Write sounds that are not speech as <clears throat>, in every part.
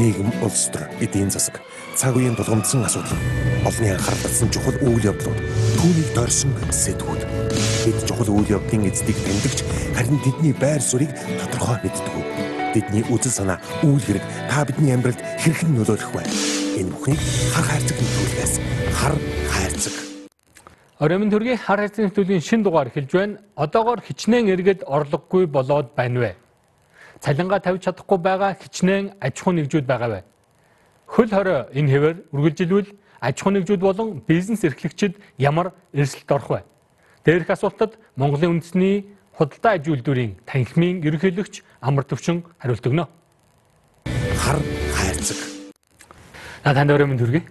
нийгэм, улс төр, эдийн засаг, цаг үеийн тулгамдсан асуудал, олонний анхаарал татсан чухал үйл явдлууд, түүнийг дорсон сэдвүүд. Бид чухал үйл явдлын эздийг тэмдэгч харин тэдний байр суурийг тодорхой мэддэг. Бидний үзэл санаа, үйл хэрэг та бидний амьдралд хэрхэн нөлөөлөх вэ? Энэ бүхнийг хар хайрцаг нөлөөлөхөөс хар хайрцаг Оройн төргийн хар хайрцаг нэвтрүүлгийн шин дугаар эхэлж байна. Одоогоор хичнээн эргэд орлогогүй болоод байна вэ? Цалингаа тавьж чадахгүй байгаа хичнээн аж ахуй нэгжүүд байгаа вэ? Хөл хорой энэ хэвээр үргэлжилвэл аж ахуй нэгжүүд болон бизнес эрхлэгчид ямар эрсдэлд орох вэ? Дээрх асуултад Монголын үндэсний худалдаа аж үйлдвэрийн танхимын ерөнхийлөгч Амар төвчин хариулт өгнө. Хар хайрцаг. За танд оройн төргий.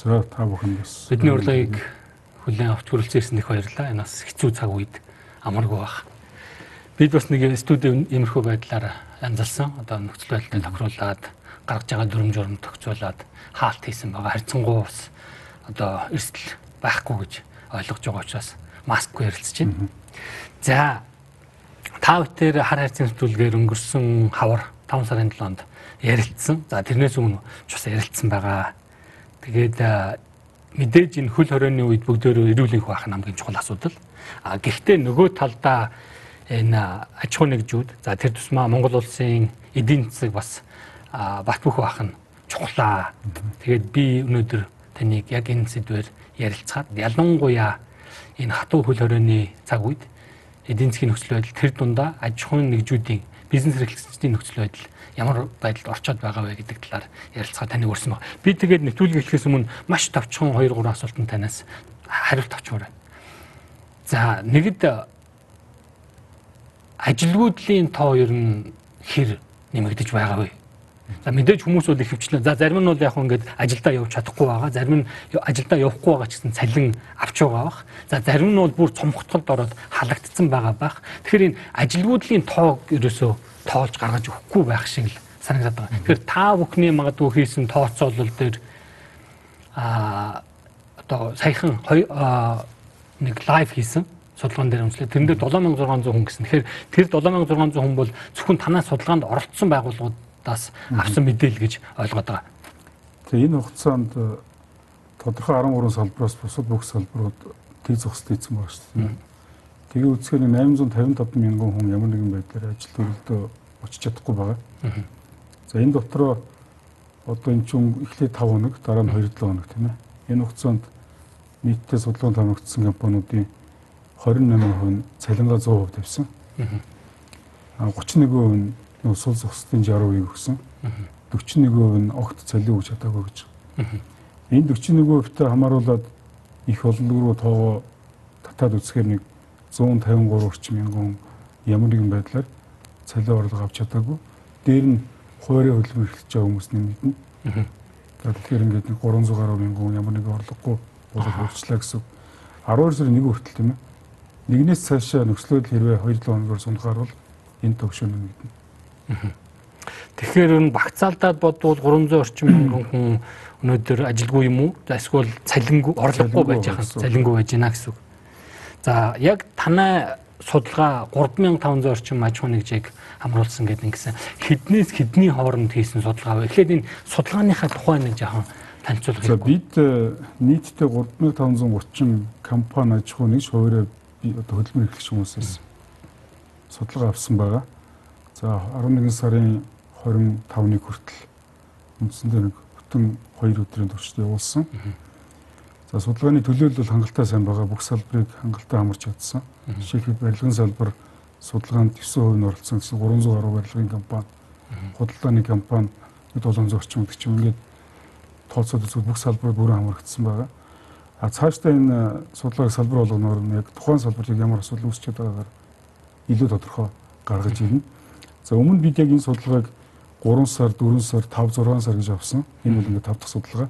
За та бүхэнд бас бидний урлагийг хүлээн авч хүрэлцэн ирсэн их баярлалаа. Энэ бас хэцүү цаг үед амаргүй баг. Бид бас нэг студид иймэрхүү байдлаар янзалсан. Одоо нөхцөл байдлыг тохируулаад гаргаж байгаа дүрм журм тохицуулаад хаалт хийсэн байгаа. Харьцангуй бас одоо эрсдэл байхгүй гэж ойлгож байгаа учраас маскгүй ярилцж байна. За та бүхэн хар хайрцаг төлгээр өнгөрсөн хавар 5 сарын 7-нд ярилцсан. За тэрнээс өмнө ч бас ярилцсан байгаа. Тэгээд мэдээж энэ хөл хорионы үед бүгдөө эрүүл энх байх нь хамгийн чухал асуудал. А гэхдээ нөгөө талдаа энэ аж ахуй нэгжүүд за тэр тусмаа Монгол улсын эдийн засаг бас бат бөх байх нь чухлаа. Тэгээд би өнөөдөр таныг яг энэ сэдвээр ярилцахад ялангуяа энэ хатуу хөл хорионы цаг үед эдийн засгийн нөхцөл байдал тэр дундаа аж ахуй нэгжүүдийн бизнес эрхлэгчдийн нөхцөл байдал ямар байдалд орчод байгаа вэ гэдэг талаар ярилцгаа таны өрсөн баг. Би тэгээд нэвтрүүлэг эхлэхээс өмнө маш товчхон 2 3 асуултанд танаас хариулт авчмаар байна. За нэгд ажилгүйдлийн тоо ер нь хэр нэмэгдэж байгаа вэ? За мэдээж хүмүүс бол их хөвчлээ. За зарим нь бол яг ингээд ажилдаа явж чадахгүй байгаа. Зарим нь ажилдаа явахгүй байгаа гэсэн цалин авч байгаа бах. За зарим нь бол бүр цомхтолд ороод халагдсан байгаа бах. Тэгэхээр энэ ажилгүйдлийн тоо ерөөсөө тоолж гаргаж өгөхгүй байх шиг л санагдаад байгаа. Тэгэхээр та бүхний магадгүй хийсэн тооцоолол дээр а одоо саяхан нэг лайв хийсэн судалгаан дээр үнслээ. Тэрэн дээр 7600 хүн гэсэн. Тэгэхээр тэр 7600 хүн бол зөвхөн танаас судалгаанд оролцсон байгууллагуудаас авсан мэдээлэл гэж ойлгоод байгаа. Тэгээ энэ хугацаанд тодорхой 13 салбараас бусад бүх салбарууд тэг зогсд ийцэн байгаа шүү дээ. Тэгээ үзэхээр 855 мянган хүн ямар нэгэн байдлаар ажил төрөлдөө очиж чадахгүй байгаа. За энэ дотроо одоо эн чинь эхлээд 5 хоног, дараа нь 2-7 хоног тийм ээ. Энэ хугацаанд нийтдээ судалгаанд хамрагдсан компаниудын 28% нь цалингаа 100% тавьсан. Аа 31% нь нөө сул зохистын 60% өгсөн. 41% нь огт цалин өгч чадаагүй гэж. Энэ 41%-тэй хамааруулаад их олон руу тоогоо татаад үзэхээр нэг 153 орчим мянган ямар нэгэн байдлаар цалин орлого авч чадаагүй. Дээр нь хуурийн хөдөлмөр эхэлж байгаа хүмүүс нэмэгдэнэ. За тэгэхээр ингээд нэг 300 гаруй мянган ямар нэгэн орлогогүй болов хурцлаа гэсэн. 12 сарын 1 хүртэл тийм ээ. Нэгнээс цаашаа нөхцөл байдал хэрвээ 2-7 хоногор сунахаар бол энэ төвшөө нэмэгдэнэ. Тэгэхээр энэ багцаалдаад бодвол 300 орчим мянган хүн өнөөдөр ажилгүй юм уу? За эсвэл цалингүй орлогогүй байж байгаа цалингүй байж байна гэсэн үг. За яг танай судалгаа 3500 орчим аж ахуй нэгжийг хамруулсан гэдэг ингэсэн хэднээс хэдний хооронд хийсэн судалгаа вэ? Эхлээд энэ судалгааныхаа тухай нэг жоохон танилцуулах хэрэгтэй. Бид э, нийтдээ 3530 компани аж ахуй нэгж хуваараа одоо хөдөлмөр эрхлэгч хүмүүсээс судалгаа авсан байгаа. За 11 сарын 25-ны хүртэл үндсэндээ нэг бүтэн 2 өдрийн туршид явуулсан. За судалгааны төлөөлөл бол хангалттай сайн байгаа. Бүх салбарыг хангалттай хамарч чадсан. Жишээлбэл барилгын салбар судалгаанд 9% нь оролцсон гэсэн 300 гаруй барилгын компани, худалдааны компани 700 орчим гэдэг чинь ингээд тооцоод үзвэл бүх салбарууд бүрэн хамрагдсан байгаа. А цаашдаа энэ судалгааг салбар болгоноор нь яг тухайн салбарт ямар асуудал үүсчихэд байгаагаар илүү тодорхой гаргаж ирнэ. За өмнө бид яг энэ судалгааг 3 сар, 4 сар, 5, 6 сар гэж авсан. Энэ бол ингээд 5 дахь судалгаа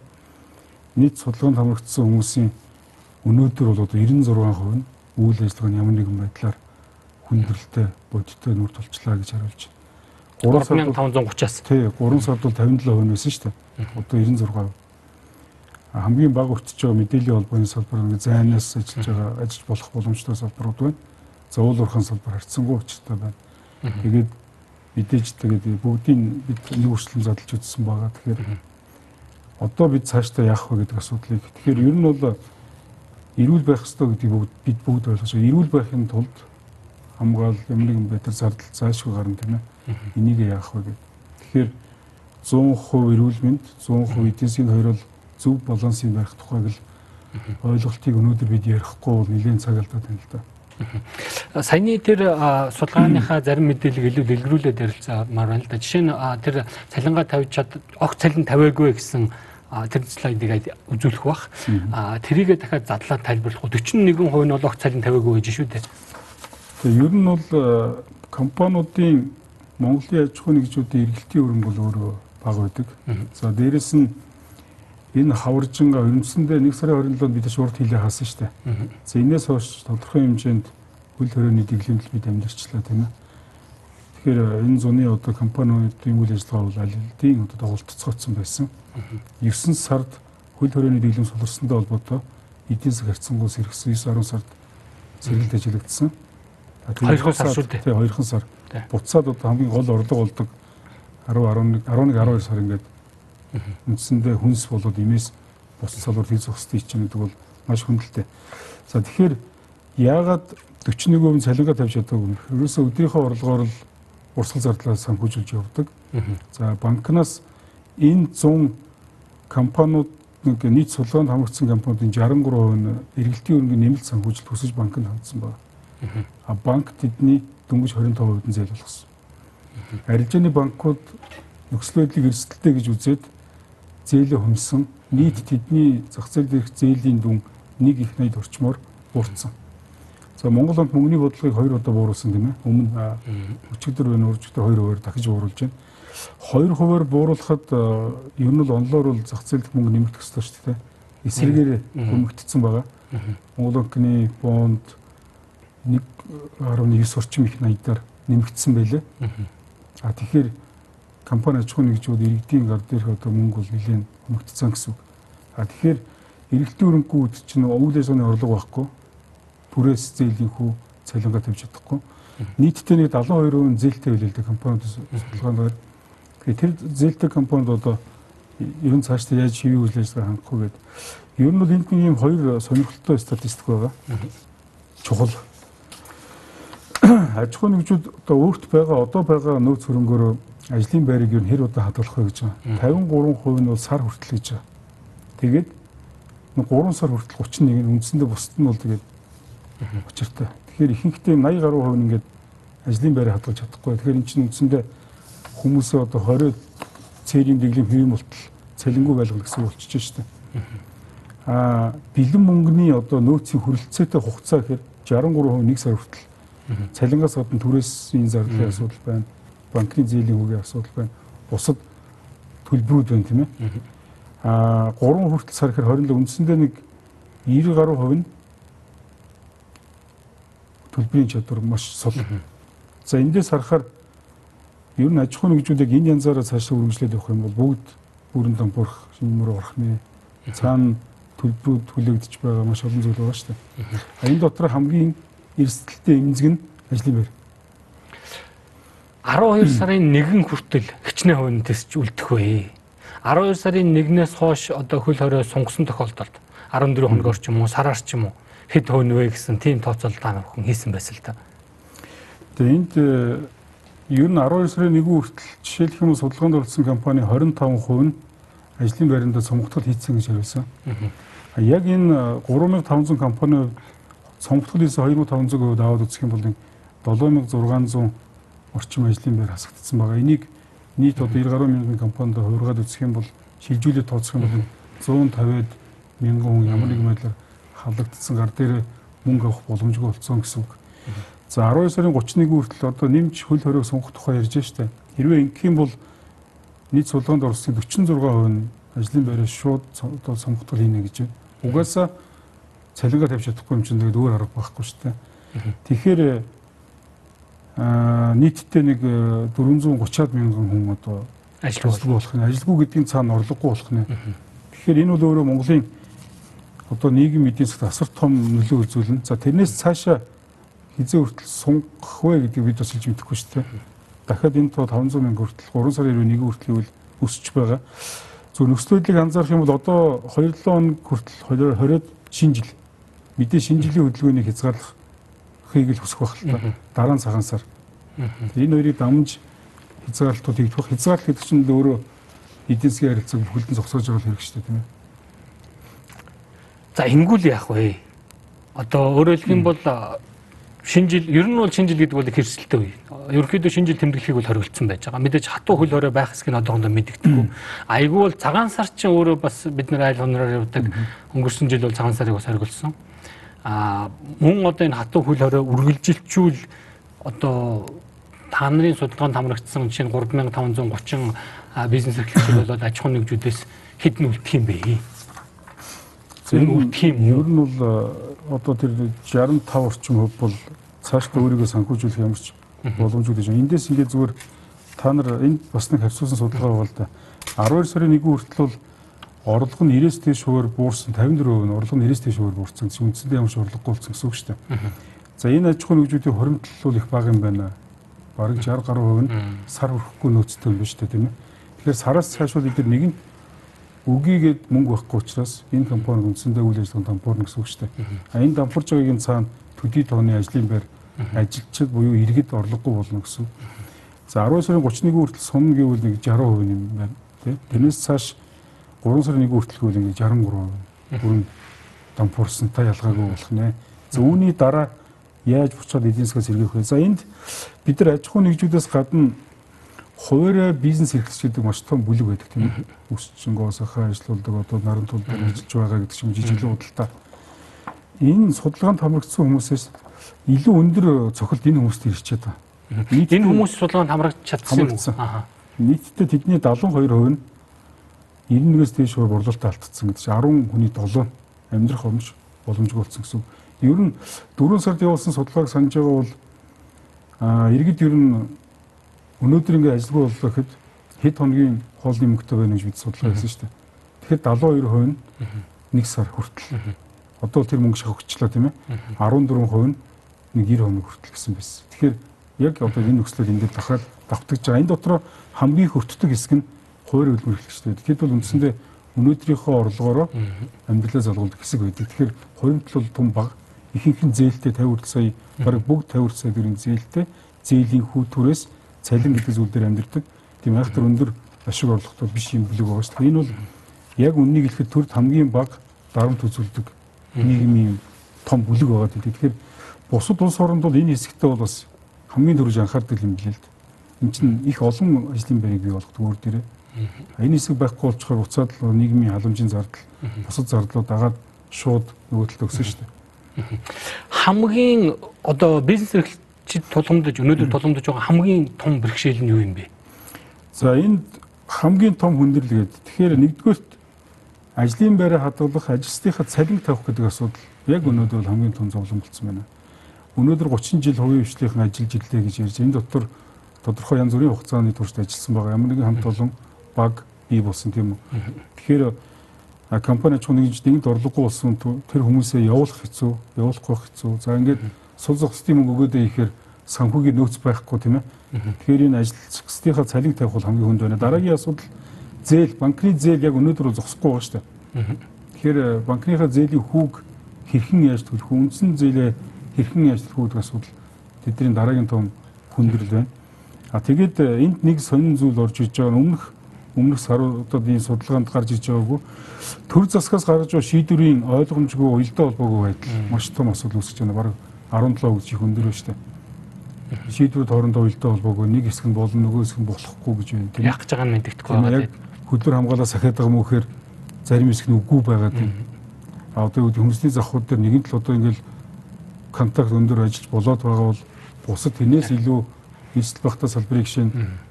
нийт судалгаанд хамрагдсан хүмүүсийн өнөөдөр бол одоо 96% нь үйл ажиллагааны ямар нэгэн байдлаар хүндрэлтэй бодиттой нүр тулчлаа гэж харуулж байна. 3530-аас. Тий, 3 сард бол 57% байсан шүү дээ. Одоо 96%. Хамгийн бага өтөж байгаа мэдээллийн холбооны салбар нэг зайнаас ажиллаж байгаа ажиллаж болох боломжтой салбарууд байна. За уул уурхайн салбар харьцангуй учиртай байна. Тэгээд мэдээж тэгээд бүгдийн бид нэг үрчлэн задлж үзсэн байгаа. Тэгэхээр одоо бид цаашдаа яах вэ гэдэг асуудлыг. Тэгэхээр ер нь бол эрүүл байх ёстой гэдгийг бүгд бид бүгд ойлгож байгаа. Эрүүл байхын тулд хамгаал ямар нэгэн байдлаар зардал заашгүй гарна тийм ээ. Энийг яах вэ гэдэг. Тэгэхээр 100% эрүүл мэнд 100% эдийн засгийн хоёр зөв балансын барих тухайг л ойлголтыг өнөөдөр бид ярихгүй бол нэлээд цаг алдаад байна л да. Саяны тэр судалгааныхаа зарим мэдээлэл илүү дэлгэрүүлээд ярилцаамаар байна л да. Жишээ нь тэр цалингаа тавьж чад огт цалин тавиагүй гэсэн тэр слайдыг үзүүлэх бах. Тэрийгэ дахиад задлаад тайлбарлах. 41% нь бол огт цалин тавиагүй гэж шүү дээ. Тэгээ ер нь бол компаниудын Монголын аж ахуйн нэгжүүдийн эргэлтийн өрн бол өөрөө бага байдаг. За дээрэс нь энэ хаваржинга ерөнхийдөө 1 сарын 27-нд бид шуурд хилээ хаасан шүү дээ. За энэс хойш тодорхой хэмжээнд хөл хорионы дэглэмжл бид амьдарчлаа тийм ээ. Тэгэхээр энэ зуны одоо компаниудын үйл ажиллагаа бол аль хэдийн одоо дагуулццооцсон байсан. 9 сард хөл хорионы дэглэм суларсантай холбоотой эдийн засаг харьцангуй сэргсэн 9 10 сард сэргэлт ажиллагдсан. Хоёрхан сар шүү дээ. Тийм хоёрхан сар. Буцаад одоо хамгийн гол орлого болдог 10 11 11 12 сар ингээд үндсэндээ хүнс болоод имээс бус салбар хийж зогсдгийг чинь гэдэг бол маш хүндэлтэй. За тэгэхээр яагаад 41% цалингаа тавьж чадаагүй юм? Ерөөсөө өдрийнхөө орлогоор л урсгал зардлаа санхүүжүүлж явдаг. За банкнаас энэ 100 компаниуд нэг нийт судалгаанд хамрагдсан компаниудын 63% нь эргэлтийн өрнгийн нэмэлт санхүүжилт хүсэж банкнд хандсан байна. А банк тэдний дөнгөж 25% нь зээл болгосон. Арилжааны банкуд нөхцөл байдлыг эрсдэлтэй гэж үзээд зээлээ хөмсөн нийт тэдний зах зээл дээрх зээлийн дүн нэг их найд орчмоор буурсан. За Монгол банк мөнгөний бодлогыг хоёр удаа бууруулсан тийм ээ. Өмнө өчигдөр байна өчигдөр хоёр хувиар дахиж бууруулж байна. Хоёр хувиар бууруулахад ер нь л онлоор бол зах зээл дэх мөнгө нэмэгдэх ёстой шүү дээ. Эсрэгээр нэмэгдсэн байгаа. Монгол банкны бонд 1.9 орчим их найдаар нэмэгдсэн байлээ. А тэгэхээр компани аж ахуйн нэгжүүд иргэдийн гар дээрх одоо мөнгө бол нэлээд хөнгөгдсөн гэсэн үг. А тэгэхээр эргэлтийн өрөнгүүд чинь өвөл ажиллагааны орлого байхгүй. Түрээс зээлийн хүү цалингаа тавьж чадахгүй. Нийтдээ нэг 72% зээлтэй да компаниуд судалгаанд байна. Тэгэхээр тэр зээлтэй компанид одоо ер нь цаашдаа яаж хэвийн үйл ажиллагаа хангах вэ гэдэг. Ер нь бол энд ийм хоёр сонирхолтой статистик байгаа. Чухал. <clears throat> Аж ахуйн нэгжүүд одоо өөрт байгаа одоо байгаа нөөц хөрөнгөөрөө ажлын байрыг юу хэр удаа хадгалах вэ гэж байгаа. 53% нь бол сар хүртэл гэж байгаа. Тэгээд 3 сар хүртэл 31 нь үндсэндээ бусд нь бол тэгээд учиртай. Тэгэхээр ихэнхдээ 80 гаруй хувь нь ингээд ажлын байрыг хадгалж чадахгүй. Тэгэхээр эн чинь үндсэндээ хүмүүсээ одоо 20 цэрийн дэглэм хэвийн мултал цалингүй байлгах гэсэн болчихж штэ. Аа бэлэн мөнгөний одоо нөөцийн хүрэлцээтэй хугацаа гэхээр 63% нэг сар хүртэл цалингаас гадна түрээсийн зардлын асуудал байна банкны зээлийн хүүгийн асуудал байна. Бусад төлбөрүүд байна тийм ээ. Аа 3 хүртэл сар ихэр 27 үндсэндээ нэг 90 гаруй хувь нь төлбөрийн чадвар маш сул. За эндээс харахаар ер нь аж ахуйн нэгжүүдийг энэ янзаараа цаашаа үргэлжлээд явах юм бол бүгд бүрэн дампуурах шинмөр орох нэ. Цаана төлбөрүүд хүлээгдэж байгаа маш олон зүйл байгаа шүү дээ. Энэ дотор хамгийн эрсдэлтэй эмзэг нь ажлын байр. 12 сарын 1 хүртэл хичнээн хувийнтээс ч үлдэх вэ. 12 сарын 1-ээс хойш одоо хөл хорой сунгасан тохиолдолд 14 хоногор ч юм уу сараар ч юм уу хэд хувь вэ гэсэн тийм тооцоолол охин хийсэн байсан л та. Тэгээ энд э, ер нь 12 сарын 1 хүртэл жишээлх юм судалгаанд орсон компани 25% нь ажлын байранда цомгтол хийцэн гэж хариулсан. Яг энэ 3500 э, компани цомгтол хийсэн 2500% аваад үзэх юм бол 7600 орчим ажлын байр хасагдсан байгаа. Энийг нийт одоо 90 гаруй мянган компанид хувиргаад үзэх юм бол шилжүүлээд тооцох юм бол 150-д мянган хүн ямар нэгэн байдлаар халагдсан гар дээр мөнгө авах боломжгүй болсон гэсэн үг. За 12 сарын 31 хүртэл одоо нэмж хөл хориг сонгох тухай ярьж штэ. Хэрвээ ингэх юм бол нийт судалгаанд орсон 46% нь ажлын байраас шууд одоо сонгогдол хийнэ гэж байна. Угаасаа цалингаа тавьж чадахгүй юм чинь тэгээд өөр арга байхгүй штэ. Тэгэхээр нийтдээ нэг 430-аад мянган хүн одоо ажилгүй болох нь ажилгүй гэдгийн цаана орлогогүй болох нь. Тэгэхээр энэ бол өөрөө Монголын одоо нийгэм эдийн засагт асар том нөлөө үзүүлнэ. За тэрнээс цаашаа хизээ хүртэл сунгах вэ гэдгийг бид бас хэлж мэдэхгүй шүү дээ. дахиад энэ тоо 500 мянга хүртэл 3 сарын 91 хүртэл үл өсөж байгаа. Зөв нөхцөл байдлыг анзаарах юм бол одоо 2-7 хоног хүртэл 20-д шинэ жил мэдээ шинэ жилийн хөдөлгөөнийг хязгаарлахыг л хүсэх байх л та. Дараа нь цагаан сар. Энэ хоёрыг дамж хязгаарлалтууд хийх. Хязгаарлалт гэдэг чинь өөрөө эдийн засгийн харилцааг бүхэлдэн зогсоож байгаа хэрэг шүү дээ тийм ээ. За ингүүл яах вэ? Одоо өөрөөр хэлэх юм бол шинэ жил ер нь бол шинэ жил гэдэг бол хэрсэлтэй үе. Ерөнхийдөө шинэ жил тэмдэглэхийг бол хориглосон байж байгаа. Мэдээж хатуу хөл хорой байх хэсгийг одоохондоо мэддэггүй. Айгүй бол цагаан сар чинь өөрөө бас бид нар айл хонороор явдаг. Өнгөрсөн жил бол цагаан сарыг бас хориглосон. Аа мөн одоо энэ хатуу хөл хорой үргэлжилчүүл одоо та нарын судалгаанд хамрагдсан жишээ нь 3530 бизнес эрхлэгчид болоод аж ахуйн нэгжүүдээс хэд нь үлдэх юм бэ? Энэ үлдэх юм ер нь бол одоо тэр 65 орчим хувь бол цаашдаа өөрийгөө санхүүжүүлэх ямар ч боломжгүй гэж байна. Эндээс ингээд зүгээр та нар энд бас нэг хавцуулсан судалгаа байгаа л да. 12 сарын 1 хүртэл бол орлого нь 90-с дээш хувиар буурсан 54% нь орлого нь 90-с дээш хувиар буурсан гэсэн үндсэндээ ямар ч орлогогүй болсон гэсэн үг шүү дээ. За энэ аж ахуйн нэгжүүдийн хуримтлал бол их бага юм байна. Бараг 60 гаруй хувь нь сар өрөхгүй нөөцтэй юм байна шүү дээ тийм ээ. Тэгэхээр сараас цааш бол эдгээр нэгэн үгийгээд мөнгө байхгүй учраас энэ компани үндсэндээ үйл ажиллагаанд дампуурна гэсэн үг шүү дээ. А энэ дампуурж байгаагийн цаана төдий тооны ажлын байр ажилчид буюу иргэд орлогогүй болно гэсэн. За 10 сарын 31 хүртэл сум гэвэл нэг 60% юм байна. Тэрнээс цааш 3 сарын 1 хүртэл гэвэл нэг 63% бүрэн дампуурсантай ялгаагүй болох нэ. За үүний дараа яаж буцаад эдийн засгаас сэргээх вэ? За энд бид нар аж ахуйн нэгжүүдээс гадна хуваарь бизнес эрхлэгч гэдэг маш том бүлэг байдаг тийм ээ. Өсчөнгөө сахаа ажиллаулдаг одоо наран тул дээр ажиллаж байгаа гэдэг чинь жижиг худалдаа. Энэ судалгаанд хамрагдсан хүмүүсээс илүү өндөр цохилт энэ хүмүүст ирчээд байна. Энэ хүмүүс судалгаанд уу? Нийтдээ тэдний 72% нь 91-ээс дээш хувь борлуулалт алдсан гэдэг чинь 10 хүний 7 амьдрах өмч боломжгүй болсон гэсэн. Ер нь 4 сард явуулсан судалгааг санаж байгаа бол иргэд ер нь өнөөдөр ингээд ажилгүй боллоо гэхэд хэд хоногийн хоолны мөнгөтэй байна гэж бид судалгаа хийсэн шүү дээ. Тэгэхээр 72% нь нэг сар хүртэл. Одоо тэр мөнгө шахагчлаа тийм ээ. 14% нь нэг 90 хоног хүртэл гэсэн байсан. Тэгэхээр яг одоо энэ нөхцөлөд энэ дээр дахиад давтагдж байгаа. Энэ дотор хамгийн хөртдөг хэсэг нь хувийн хөлбөмбөлөгчтэй. Тэгэхэд бол үндсэндээ өнөөдрийнхөө орлогоороо амьдралаа залгуулдаг хэсэг байдаг. Тэгэхээр хувимтал бол том баг ихэнх нь зээлтэй 50 хүртэл сая бараг бүгд 50 хүртэл сая төгрөгийн зээлтэй зээлийн хүү түрээс цалин гэдэг зүйл дээр амьдардаг. Тийм айхтар өндөр ашиг орлоготой биш юм бүлэг байгаа шүү. Энэ бол яг үннийг хэлэхэд төрд хамгийн бага дарамт үзүүлдэг нийгмийн том бүлэг байгаа гэдэг. Тэгэхээр бусад улс оронд бол энэ хэсэгтээ бол бас хамгийн түрүүж анхаардаг юм билээ л дээ. Энд чинь их олон ажлын байрыг бий болгодог өөр дээрээ. Энэ хэсэг байхгүй болчоор уцаад л нийгмийн халамжийн зардал, бусад зардлууд дагаад шууд нөгөө талд өгсөн шүү дээ. Хамгийн одоо бизнес эрхлэлт чи тулгамдж өнөөдөр тулгамдж байгаа хамгийн том бэрхшээл нь юу юм бэ? За энд хамгийн том хүндрэл гэдэг. Тэгэхээр нэгдүгээрт ажлын байраа хадгалах, ажилчдынхаа цалинг тавих гэдэг асуудал яг өнөөдөр бол хамгийн том зовлон болсон байна. Өнөөдөр 30 жил хувийн хвшлийн ажиллаж ирлээ гэж ярьж энэ дотор тодорхой янз бүрийн хугацааны туршид ажилласан байгаа. Ямар нэгэн хамт олон баг бий болсон тийм үү. Тэгэхээр компани ч нэг нэгд орлогогүй болсон тэр хүмүүсээ явуулах хэцүү, явуулахгүй хэцүү. За ингээд сул зохистын мөнгө өгөөдөө ихээр санхүүгийн нөөц байхгүй тийм ээ. Тэгэхээр энэ ажилчдынхаа цалин тавих бол хамгийн хүнд байна. Дараагийн асуудал зээл, банкны зээл яг өнөөдөр бол зогсохгүй байгаа шүү дээ. Тэгэхээр э, банкныхаа зээлийн хүүг хэрхэн яаж төлөх, үндсэн зээлээ хэрхэн яаж төлөх гэдэг асуудал тэдний дараагийн том хүндрэл байна. А тэгээд э, энд нэг сонин зүйл орж иж байгаа өмнөх өмнөх саруудад энэ судалгаанд гарч иж байгаагүй төр засгаас гарч байгаа шийдвэрийн ойлгомжгүй уялдаа холбоогүй байдал маш том асуудал үүсэж байна. Бараг 17 гэж их өндөр байна шүү дээ. Шийдвэрүүд хоорондоо уялдаа холбоогүй нэг хэсэг нь болно нөгөө хэсэг нь болохгүй гэж байна. Тийм. Яг гэж байгаа нь мэддэхгүй байгаа тийм. Хөдлөр хамгаалаа сахиад байгаа гэхээр зарим хэсэг нь үгүй байгаа тийм. А одоо хүмүүсийн завхууд дээр нэгэн л одоо ингээл контакт өндөр ажиллаж болоод байгаа бол бусад тэрнээс илүү нийслэл багтаа салбарыг шин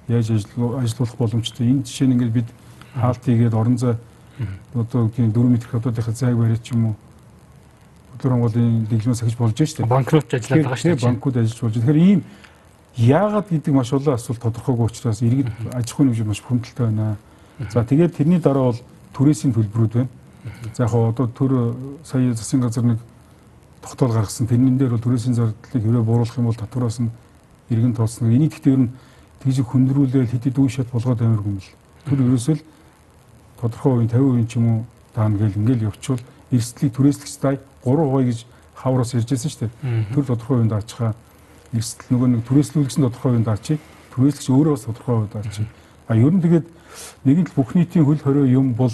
яаж ажиллуулах боломжтой. Энэ жишээ нь ингээд бид хаалт хийгээд орон зай одоо тийм 4 м хотуудынхаа зайг барьж ч юм уу хөдөлгөөн хамгааллын дэглэмээс ахиж болж штэ. Банкрот ажиллаад байгаа штэ. Банкуд ажиллаж болж. Тэгэхээр ийм яагаад гэдэг маш олон асуулт тодорхойгүй учраас иргэд аж ахуйн хэмжээ маш хүндэлтэй байна. За тэгээд тэрний дараа бол түрээсийн төлбөрүүд байна. За яг одоо төр сая засгийн газар нэг тогтоол гаргасан. Тэрнэн дээр бол түрээсийн зардлыг хэрэг бууруулах юм бол татвараас нь иргэн тооцно. Энийг гэхдээ ер нь тэгж хөндрүүлээл хэд хэд үе шат болгоод амир юм л. Тэр ерөөсөө л тодорхой үеийн 50% ч юм уу даана гэл ингээл явчвал эрсдлийг түрээслэгч дай 3% гэж хавраас ярьж байсан шүү дээ. Тэр тодорхой үеийн даачхаа эрсдэл нөгөө нэг түрээслүүлсэн тодорхой үеийн даачийг түрээслэгч өөрөө бас тодорхой үеийн даачийг. А ер нь тэгээд нэгэн л бүх нийтийн хөл хорио юм бол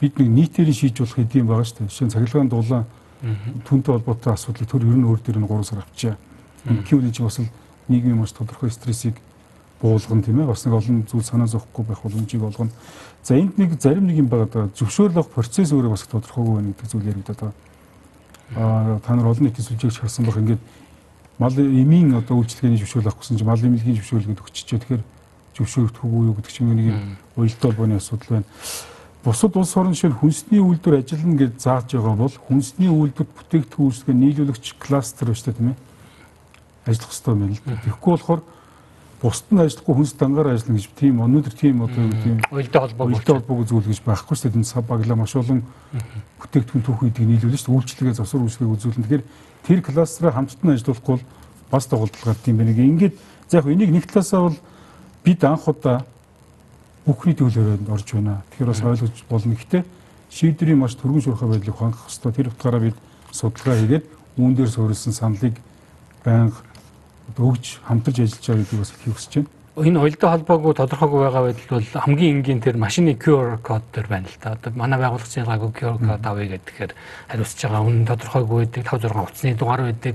бид нэг нийтээр шийдж болох хэдийн байгаа шүү дээ. Жишээ нь цахилгаан дулаан түнтэй холбоотой асуудлыг төр ер нь өөр дээр нь 3 сар авчаа. Кивлийн чинь бас нийгмийн маш тодорхой стрессийг буулган тийм ээ бас нэг олон зүйл санаа зовхгүй байх боломжийг олгоно. За энд нэг зарим нэг юм байгаа даа зөвшөөрлөх процесс өөрөө бас тодорхойгүй байна гэдэг зүйл яригдаад байгаа. Аа та нар олон нийтийн сүлжээгч харсан бах ингээд мал эмийн одоо үйлчлэгээний зөвшөөрөл авах гэсэн чинь мал эмнэлгийн зөвшөөрөл гэдэг өччихөө тэгэхээр зөвшөөрөгдөхгүй юу гэдэг чинь нэг юм уялдаа холбооны асуудал байна. Бусад улс орн шиг хүнсний үйлдвэр ажиллана гэж зааж байгаа бол хүнсний үйлдвэр бүтээгдэхүүн үйлчлэгээ нийлүүлэгч кластер байна шүү дээ тийм ээ. Ажиллах хэрэгтэй байна л да. Тэгэхгүй болохоор бусд нь ажиллахгүй хүнс дангаар ажиллана гэж тийм өнөөдөр тийм одоо тийм уялдаа холбоо уялдаа холбоог зүйл гэж байхгүй шүү дээ. Энэ сав баглаа маш олон бүтээгдэхүүн түүх үйдийг нийлүүлнэ шүү дээ. Үйлчлэгээ засвар үйлчлэгийг үзүүлнэ. Тэгэхээр тэр кластераа хамтдаа ажиллахгүй бол бас тоглолт гард юм байна. Ингээд за яг энийг нэг талаасаа бол бид анх удаа бүхний төлөөрөнд орж байна. Тэгэхээр бас ойлгож болно. Гэхдээ шийдвэрийн маш түргэн шуурхай байдлыг хангах хэрэгтэй. Тэр утгаараа бид судалгаа хийгээд үүн дээр суурилсан саналыг байнга өгж хамтарч ажиллаж байгаа гэдгийг бас хэлхийг хүсэж байна энэ уялдаа холбоогүй тодорхойгүй байгаа байдал бол хамгийн энгийн тэр машины QR код төр байна л та. Одоо манай байгууллагын гайгүй QR код авъя гэхээр хариуцж байгаа үнэн тодорхойгүй байдаг 5 6 утасны дугаар байдаг.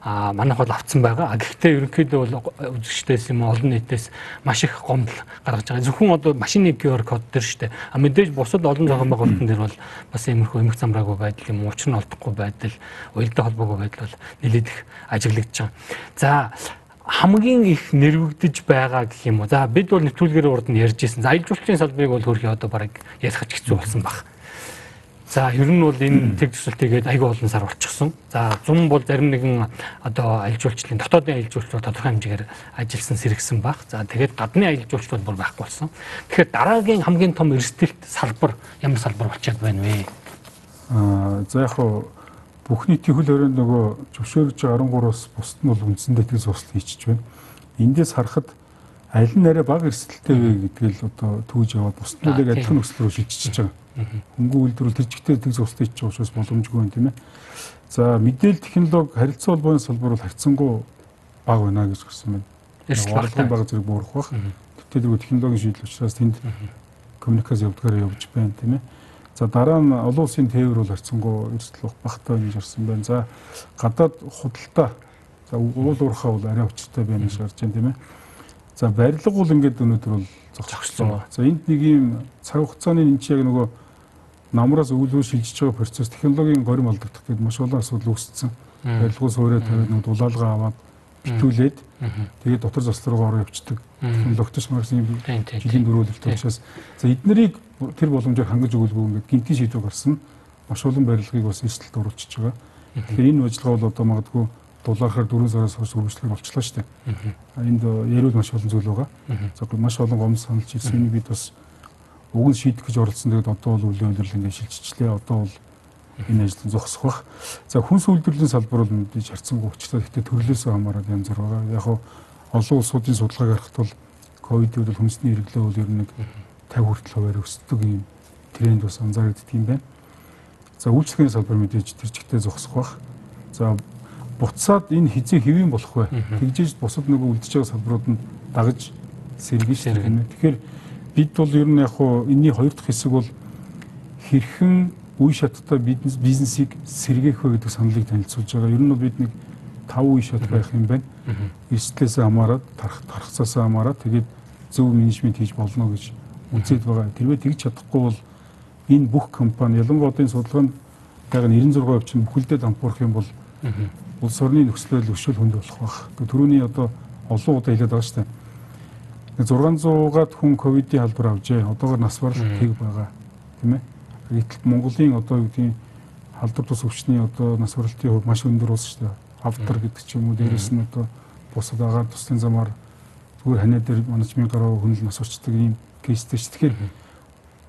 А манайх бол авцсан байгаа. Гэхдээ ерөнхийдөө бол үзэгчдээс юм олон нийтээс маш их гомдол гаргаж байгаа. Зөвхөн одоо машины QR код төр шүү дээ. А мэдээж бусад олон зохион байгуулалтын дээр бол бас иймэрхүү эмх замраагүй байдал юм учир нь олдохгүй байдал уялдаа холбоогүй байдал бол нэлээд их ажиглагдж байгаа. За хамгийн их нэрвэгдэж байгаа гэх юм уу. За бид бол нэвтрүүлгээр урд нь ярьж ирсэн. За аялал жуулчлалын салбарыг бол хөрхи одоо бараг ярих ч хэцүү болсон баг. За ер нь бол энэ тэг төсөлтийгээд айгүй олон сар болчихсон. За зун бол зарим нэгэн одоо аялал жуулчлалын дотоодын аялал жуулчлал тодорхой хэмжээгээр ажилласан сэргсэн баг. За тэгээд гадны аялал жуулчлал бүр байхгүй болсон. Тэгэхээр дараагийн хамгийн том эрсдэлт салбар ямар салбар болчиход байна вэ? Аа за яг хуу бүх нийтийн хөл хорионд нөгөө зөвшөөрж 13-аас бусд нь бол үндсэндээ тэг зурсал хийчихэж байна. Эндээс харахад аль нь арай бага эрсдэлтэй вэ гэдгийг л одоо түүж яваад бусднуудыг адилхан нөхцөл рүү шилжиж байгаа. Хөнгөн үйлдвэрлэл тэр чигтээ тэг зурсал хийчих учраас боломжгүй юм тийм ээ. За мэдээлэл технологи харилцаа холбооны салбар бол хайцсангуу бага байна гэж хэлсэн байна. Эрсдэл бага зэрэг буурах бах. Тэгтээ нөгөө технологийн шийдэл учраас тэнд коммуникац явдгаараа явж байна тийм ээ. За дараа нь олон улсын тээвэр бол харьцангуй эрсдэл багтаа гэж харсан байна. За гадаад худалдаа за уул уурхаа бол арай өчтэй байна гэж харж байна тийм ээ. За барилга бол ингээд өнөөдөр бол зогсчихлоо. За энд нэг юм цаг хугацааны энэ чинь яг нөгөө намраас өвлөө шилжиж байгаа процесс технологийн горим олдогдох гэдэг маш олон асуудал үүссэн. Барилгын суурэ тавиад нэг дулаалгаа аваад битүүлээд тэгээд дотор заслар руу ороо явцдаг. Технологич марсан юм жилийн дөрвөлөлт учраас за эднэрийг тэр боломжоор хангаж өгүүлгүй ингээд гинтийн шийдвэр гарсан маш олон барилгыг бас эрсдэлд оруулчихж байгаа. Тэгэхээр энэ ажиллагаа бол одоо магадгүй дулаархаар 4 сараас хойш үргэлжлэх болчихлоо шүү дээ. Энд яриул маш олон зүйл байгаа. За маш олон гомдол саналж ирсэн. Энийг бид бас нь шийдэх гэж оролцсон. Тэгээд одоо бол үлийн удирдал ингээд шилжчихлээ. Одоо бол энэ ажил зогсох бах. За хүнс үйлдвэрлэлийн салбар бол мэдээж харцсангүй учиртай. Гэхдээ төрлөөсөө хамаарат янз бүр байгаа. Яг олон улсуудын судалгааг харахад бол ковидд бол хүнсний хэрэглээ бол ер нь 50 хүртэл хуваар өсдөг юм тренд бас анзаарэгддэг юм байна. За үйлчлэгийн салбар мэдээж тэр чигтээ зогсох бах. За буцаад энэ хизээ хэвэн болох вэ? Тэгжээж бусад нөгөө үлдэж байгаа салбарууд нь дагаж сэргэн сэргэн. Тэгэхээр бид бол ер нь яг хуу энэний хоёр дахь хэсэг бол хэрхэн үе шаттай бизнес бизнесийг сэргээх вэ гэдэг саналыг танилцуулж байгаа. Ер нь бид нэг 5 үе шат байх юм байна. Эрсдлээс хамаарат, тарах тархацаас хамаарат тэгээд зөв менежмент хийж болно гэж үзээд байгаа. Тэрвээ тэгж чадахгүй бол энэ бүх компани ялангуяа энэ судалгаанд яг 96% чинь бүхэлдээ дампуурах юм бол улс орны нөхцөл байдал өшөөл хүнд болох байх. Төрөний одоо олон удаа хэлээд байгаа шүү дээ. 600-аад хүн ковидын халдвар авжээ. Одоогор нас барал тэг байгаа. Тийм ээ Гэтэл Монголын одоо юу гэдгийг халдвар тус өвчтний одоо нас баралтын хувь маш өндөр улс шүү дээ. Автор гэдэг ч юм уу дээрэс нь одоо бусад агаар туслын замаар зүгээр ханаа дээр менежмент гараа хөнл нас орчдөг ийм кейстэй ш. Тэгэхээр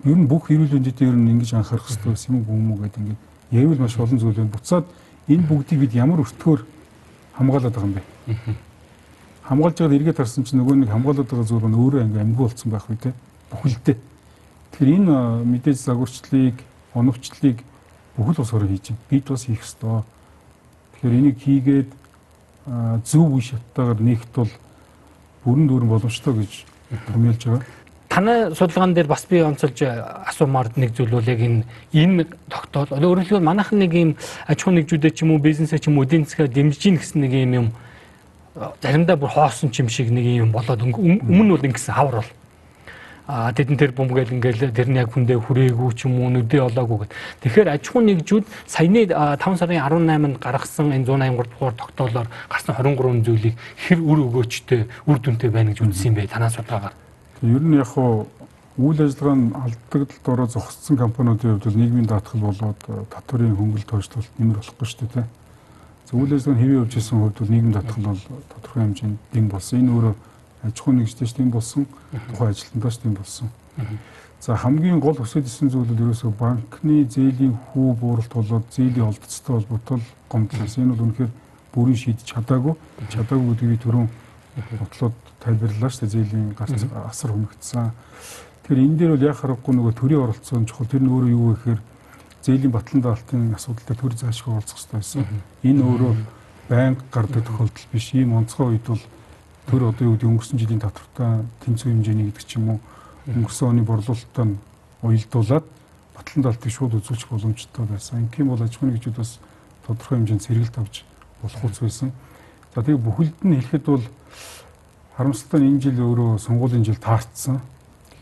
ер нь бүх эрүүл мэндэд ер нь ингэж анхаарах хэрэгтэй байсан юм уу гэдэг ингээд яавал маш олон зүйл байна. Буцаад энэ бүгдийг бид ямар өртгөөр хамгаалаад байгаа юм бэ? хамгаалж байгаад эргээд харсан чинь нөгөө нэг хамгаалаад байгаа зүйл нь өөрөө ингээм амьгүй болсон байх үү те. Бүхэлдээ. Тэгэхээр энэ мэдээж загварчлалыг, оновчлалыг бүхэл ус хороо хийж байна. Бид бас хийх ёстой. Тэгэхээр энийг хийгээд зөв үе шаттайгаар нэгт бол бүрэн дүүрэн боломжтой гэж томьёолж байгаа. Танай судалгаан дээр бас би онцолж асуумаар нэг зүйл бол яг энэ энэ тогтоол өөрөөр хэлбэл манайхан нэг юм аж ахуй нэгжүүдэд ч юм уу бизнесээ ч юм уу эдийн засгаа дэмжиж гин гэсэн нэг юм юм заримдаа бүр хоосон ч юм шиг нэг юм болоод өмнө бол ингэсэн хавар бол а тэдэн тэр бомбгээл ингээл тэр нь яг хүндээ хүрээгүй ч юм уу нүдээ олоогүй гэд. Тэгэхээр аж ахуй нэгжүүд саяны 5 сарын 18-нд гаргасан энэ 183 дугаар тогтоолоор гарсан 23 зүйлийг хэр үр өгөөчтэй үр дүнтэй байна гэж үзсэн юм бэ танаас судалгаагаар. Ер нь яг хуу үйл ажиллагаа нь алдагдлалд ороо зогссон компаниудын хувьд нийгмийн даатгал болоод татварын хөнгөлөлт хойшлуулалт нэмэр болохгүй шүү дээ. За үйл ажиллагаа нь хэвээ явж исэн хувьд бол нийгмийн даатгал бол тодорхой хэмжээнд дэм болсон. Энэ өөрөө аж ахуй нэгжтэйч тийм болсон, тухайн ажилтнаас тийм болсон. За хамгийн гол өсөж исэн зүйл бол ерөөсөө банкны зээлийн хүү бууралт болоод зээлийн олдцтой холбоотой гомдлоос энэ бол үнэхээр бүрийн шийдэж чадаагүй. Чадаагүй гэдгийг түрүүн бодлоод тайлбарлаа шүү дээ зээлийн гарц асар хөнөгдсөн. Тэгэхээр энэ дээр бол яг харахгүй нөгөө төрийн оролцоо чухал тэр нь өөрөө юу гэхээр зээлийн батлан даалтын асуудалтай төр заашгүй уулзах хэрэгтэй байсан. Энэ өөрөө байнга гардаг тохиолдол биш. Ийм онцгой үед бол төр одоо юу гэдэг өнгөрсөн жилийн татвартай тэнцүү хэмжээний гэдэг ч юм уу өнгөрсөн оны борлуулалтаа нь уялдуулад батлан даалтыг шууд үзүүлчих боломжтой байсан. Тийм бол аж ахуй нэгжүүд бас тодорхой хэмжээнд сэргэлт авч болох үс байсан. За тэгээ бүхэлд нь хэлэхэд бол харамсалтай энэ жил өөрөө сонгуулийн жил таарцсан.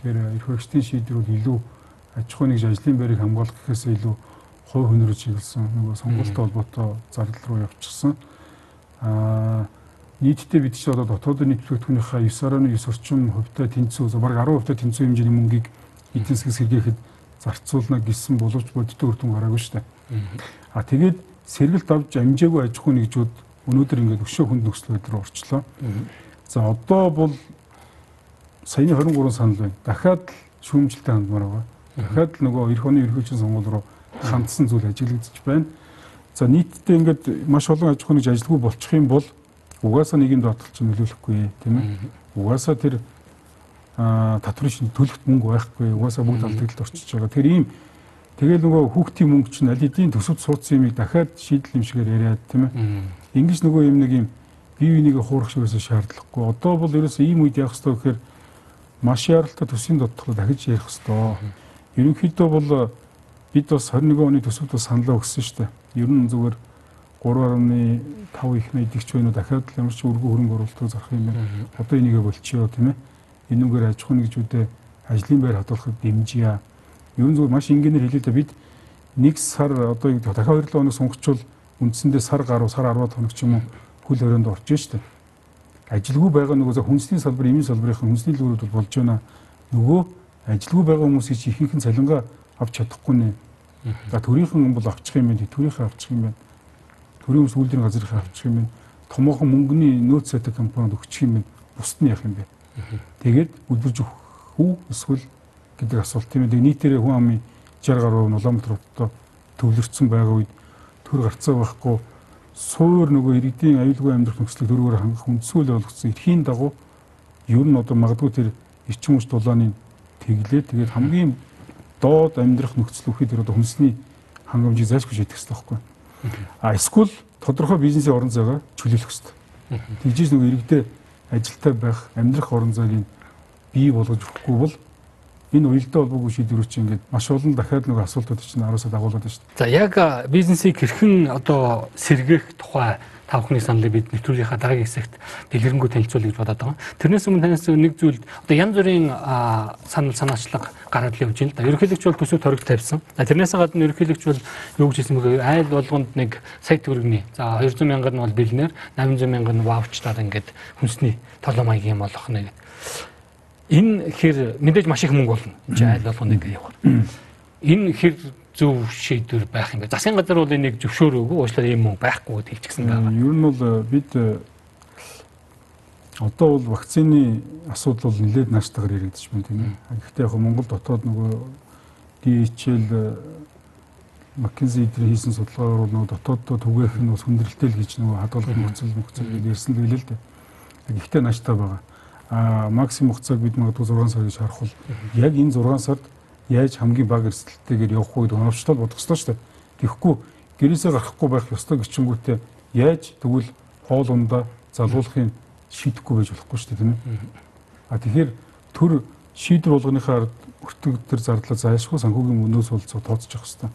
Тэгэхээр эрх хөрөгчдийн шийдвэрүүд илүү аж ахуй нэгж ажлын байрыг хамгаалах гэхээс илүү хувь хүнрүү чиглэсэн нөгөө сонгуультай холбоотой зардал руу явчихсан. Аа нийтдээ бид ч одоо дотоодын нийт бүтээгдэхүүнийхээ 9.9 орчим хувьтай тэнцүү, бараг 10% та тэнцүү хэмжээний мөнгийг эдийн засгаас сэргээхэд зарцуулна гэсэн боловч бодиттой үр дүн гараагүй шүү дээ. А тэгээд сэргэлт авч амжаагүй аж ахуй нэгжүүд өнөөдөр ингээд өшөө хүнд нөхцөл байдал руу орчлоо. За одоо бол саяны 23 санал байна. Дахиад шүүмжлэлтэй хандмаар байгаа. Дахиад нөгөө эх оны ерөнхийлөгчийн сонгуул руу хандсан зүйл ажиглагдчих байна. За нийтдээ ингээд маш олон аж ахуй нэгж ажилгүй болчих юм бол угаасаа нийгэм даатгал чинь нөлөөлөхгүй тийм ээ. Угаасаа тэр татврын шинж төлөхт мөнгө байхгүй. Угаасаа бүгд алдагдлалд орчиж байгаа. Тэр ийм тэгэл нөгөө хүүхдийн мөнгө чинь аль хэдийн төсөвд суудсан юмыг дахиад шийдэл юм шигээр яриад тийм ээ. Ингиж нөгөө юм нэг юм бие бинийгээ хуурах шигээс шаардлагагүй. Одоо бол ерөөсөө ийм үед явах хэрэгтэй гэхээр маш яралтай төсвийн доттлоо дахиж ярих хэрэгтэй. Ерөнхийдөө бол бид бас 21 оны төсөвд бас саналаа өгсөн шүү дээ. Ер нь зүгээр 3.5 их найдагч байна уу дахиад л ямар ч өргөн хөрөнгө оруулалтыг зарах юм байна. Одоо энийгээ болчихё тийм ээ. Энүүгээр аж ахуй нэгжүүдэд ажлын байр хадгалахад дэмжийе. Ер нь зүгээр маш энгийнээр хэлээ дээ бид нэг сар одоо дахиад 2 хоног сунгачвал үндсэндээ сар гаруй сар 10 хоног ч юм уу хөл хорионд орж штэ. Ажилгүй байгаа нөгөө хүнсний салбар, эмийн салбарын хүнсний лүүрүүд бол болж байна. Нөгөө ажилгүй байгаа хүмүүсийг чи ихэнх нь цалингаа авч чадахгүй нэ. За төрийнхэн бол авчих юм байна, төрийнхээ авчих юм байна төрийн ус үйлдвэрийн газрынхаа авчих юм байна. Томоохон мөнгөний нөөц сайтай компанид өгчих юм байна. Бусд нь яах юм бэ? Тэгээд үлдвэрж өгөх үү эсвэл гэдэг асуулт юм. Тэгээд нийтээрээ хүн амын 60 гаруй нь Улаанбаатар хотод төвлөрсөн байгаа үед төр гарцаа байхгүй суур нөгөө иргэдийн аюулгүй амьдрах нөхцөлийг дөрвөөр хангах үндсүүл болгоцсон эрхийн дагуу ер нь одоо магадгүй тэр эрчим хүч дулааны тэглээ тэгээд хамгийн доод амьдрах нөхцөл үхий тэр одоо хүнсний хангамжийг зайлшгүй шийдэх хэрэгтэй байхгүй. А эсвэл тодорхой бизнесийн орон зайгаа чөлөөлөх хэрэгтэй. Тэгжиж нөгөө иргэдээ ажилтаа байх, амьдрах орон зайг бий болгож өгөхгүй бол энэ уялдаа холбоогүй шийдвэр чинь ингээд маш олон дахиад нөгөө асуултууд чинь араасаа дагуулдаг шүү дээ. За яг бизнесийг хэрхэн одоо сэргээх тухай тав хүний саналыг бид нэвтрүүлгийнхаа дараагийн хэсэгт дэлгэрэнгүй танилцуулъя гэж бодоод байгаа. Тэрнээс өмнө танаас нэг зүйл одоо янз бүрийн санал санаачлага гараад л явж байна л да. Ерөнхийлөгч бол төсөв торог тавьсан. Тэрнээс гадна ерөнхийлөгч бол юу гэж хэлсэн бэ? Айл болгонд нэг сая төгрөгийн. За 200 мянга нь бол бэлнээр, 800 мянга нь ваучтаар ингээд хүнсний толон маягийн болох нэг. Энэ хэр мэдээж маш их мөнгө болно. Энд айл болгоно ингээд явах. Энэ хэр зөв шийдвэр байх юм бэ? Засгийн газар бол энийг зөвшөөрөөгүй уучлаарай ийм мөнгө байхгүй гэж хэлчихсэн байгаа. Ер нь бол э, бид э, одоо бол вакцины асуудал бол нэлээд нааштайгаар яригдчих байна тийм ээ. Гэхдээ яг Монгол дотоод нөгөө DHL McKinsey эдгээр хийсэн судалгаагаар бол нөгөө дотооддоо түгээх нь бас хүндрэлтэй л гэж нөгөө хадгалах нөхцөл нөхцөл гэж ярьсан л гэлээ л дээ. Гэхдээ нааштай байгаа. Максимум хугацааг бид магадгүй 6 сар гэж харах бол яг энэ 6 сард яаж хамгийн бага эрсдэлтэйгээр явах вэ гэдэг оновчтол бодох ёстой шүү дээ. Тэгэхгүй гэрээсээ гарахгүй байх ёстой гिचингүүтээ яаж тэгвэл хоол ундаа залуулахын шийдэхгүй байж болохгүй шүү дээ тийм ээ. А тэгэхээр төр шийдвэр болгоныхаа өртөг төр зардлаа зайлшгүй санхүүгийн мөнөөс болцоо тооцож явах хэрэгтэй.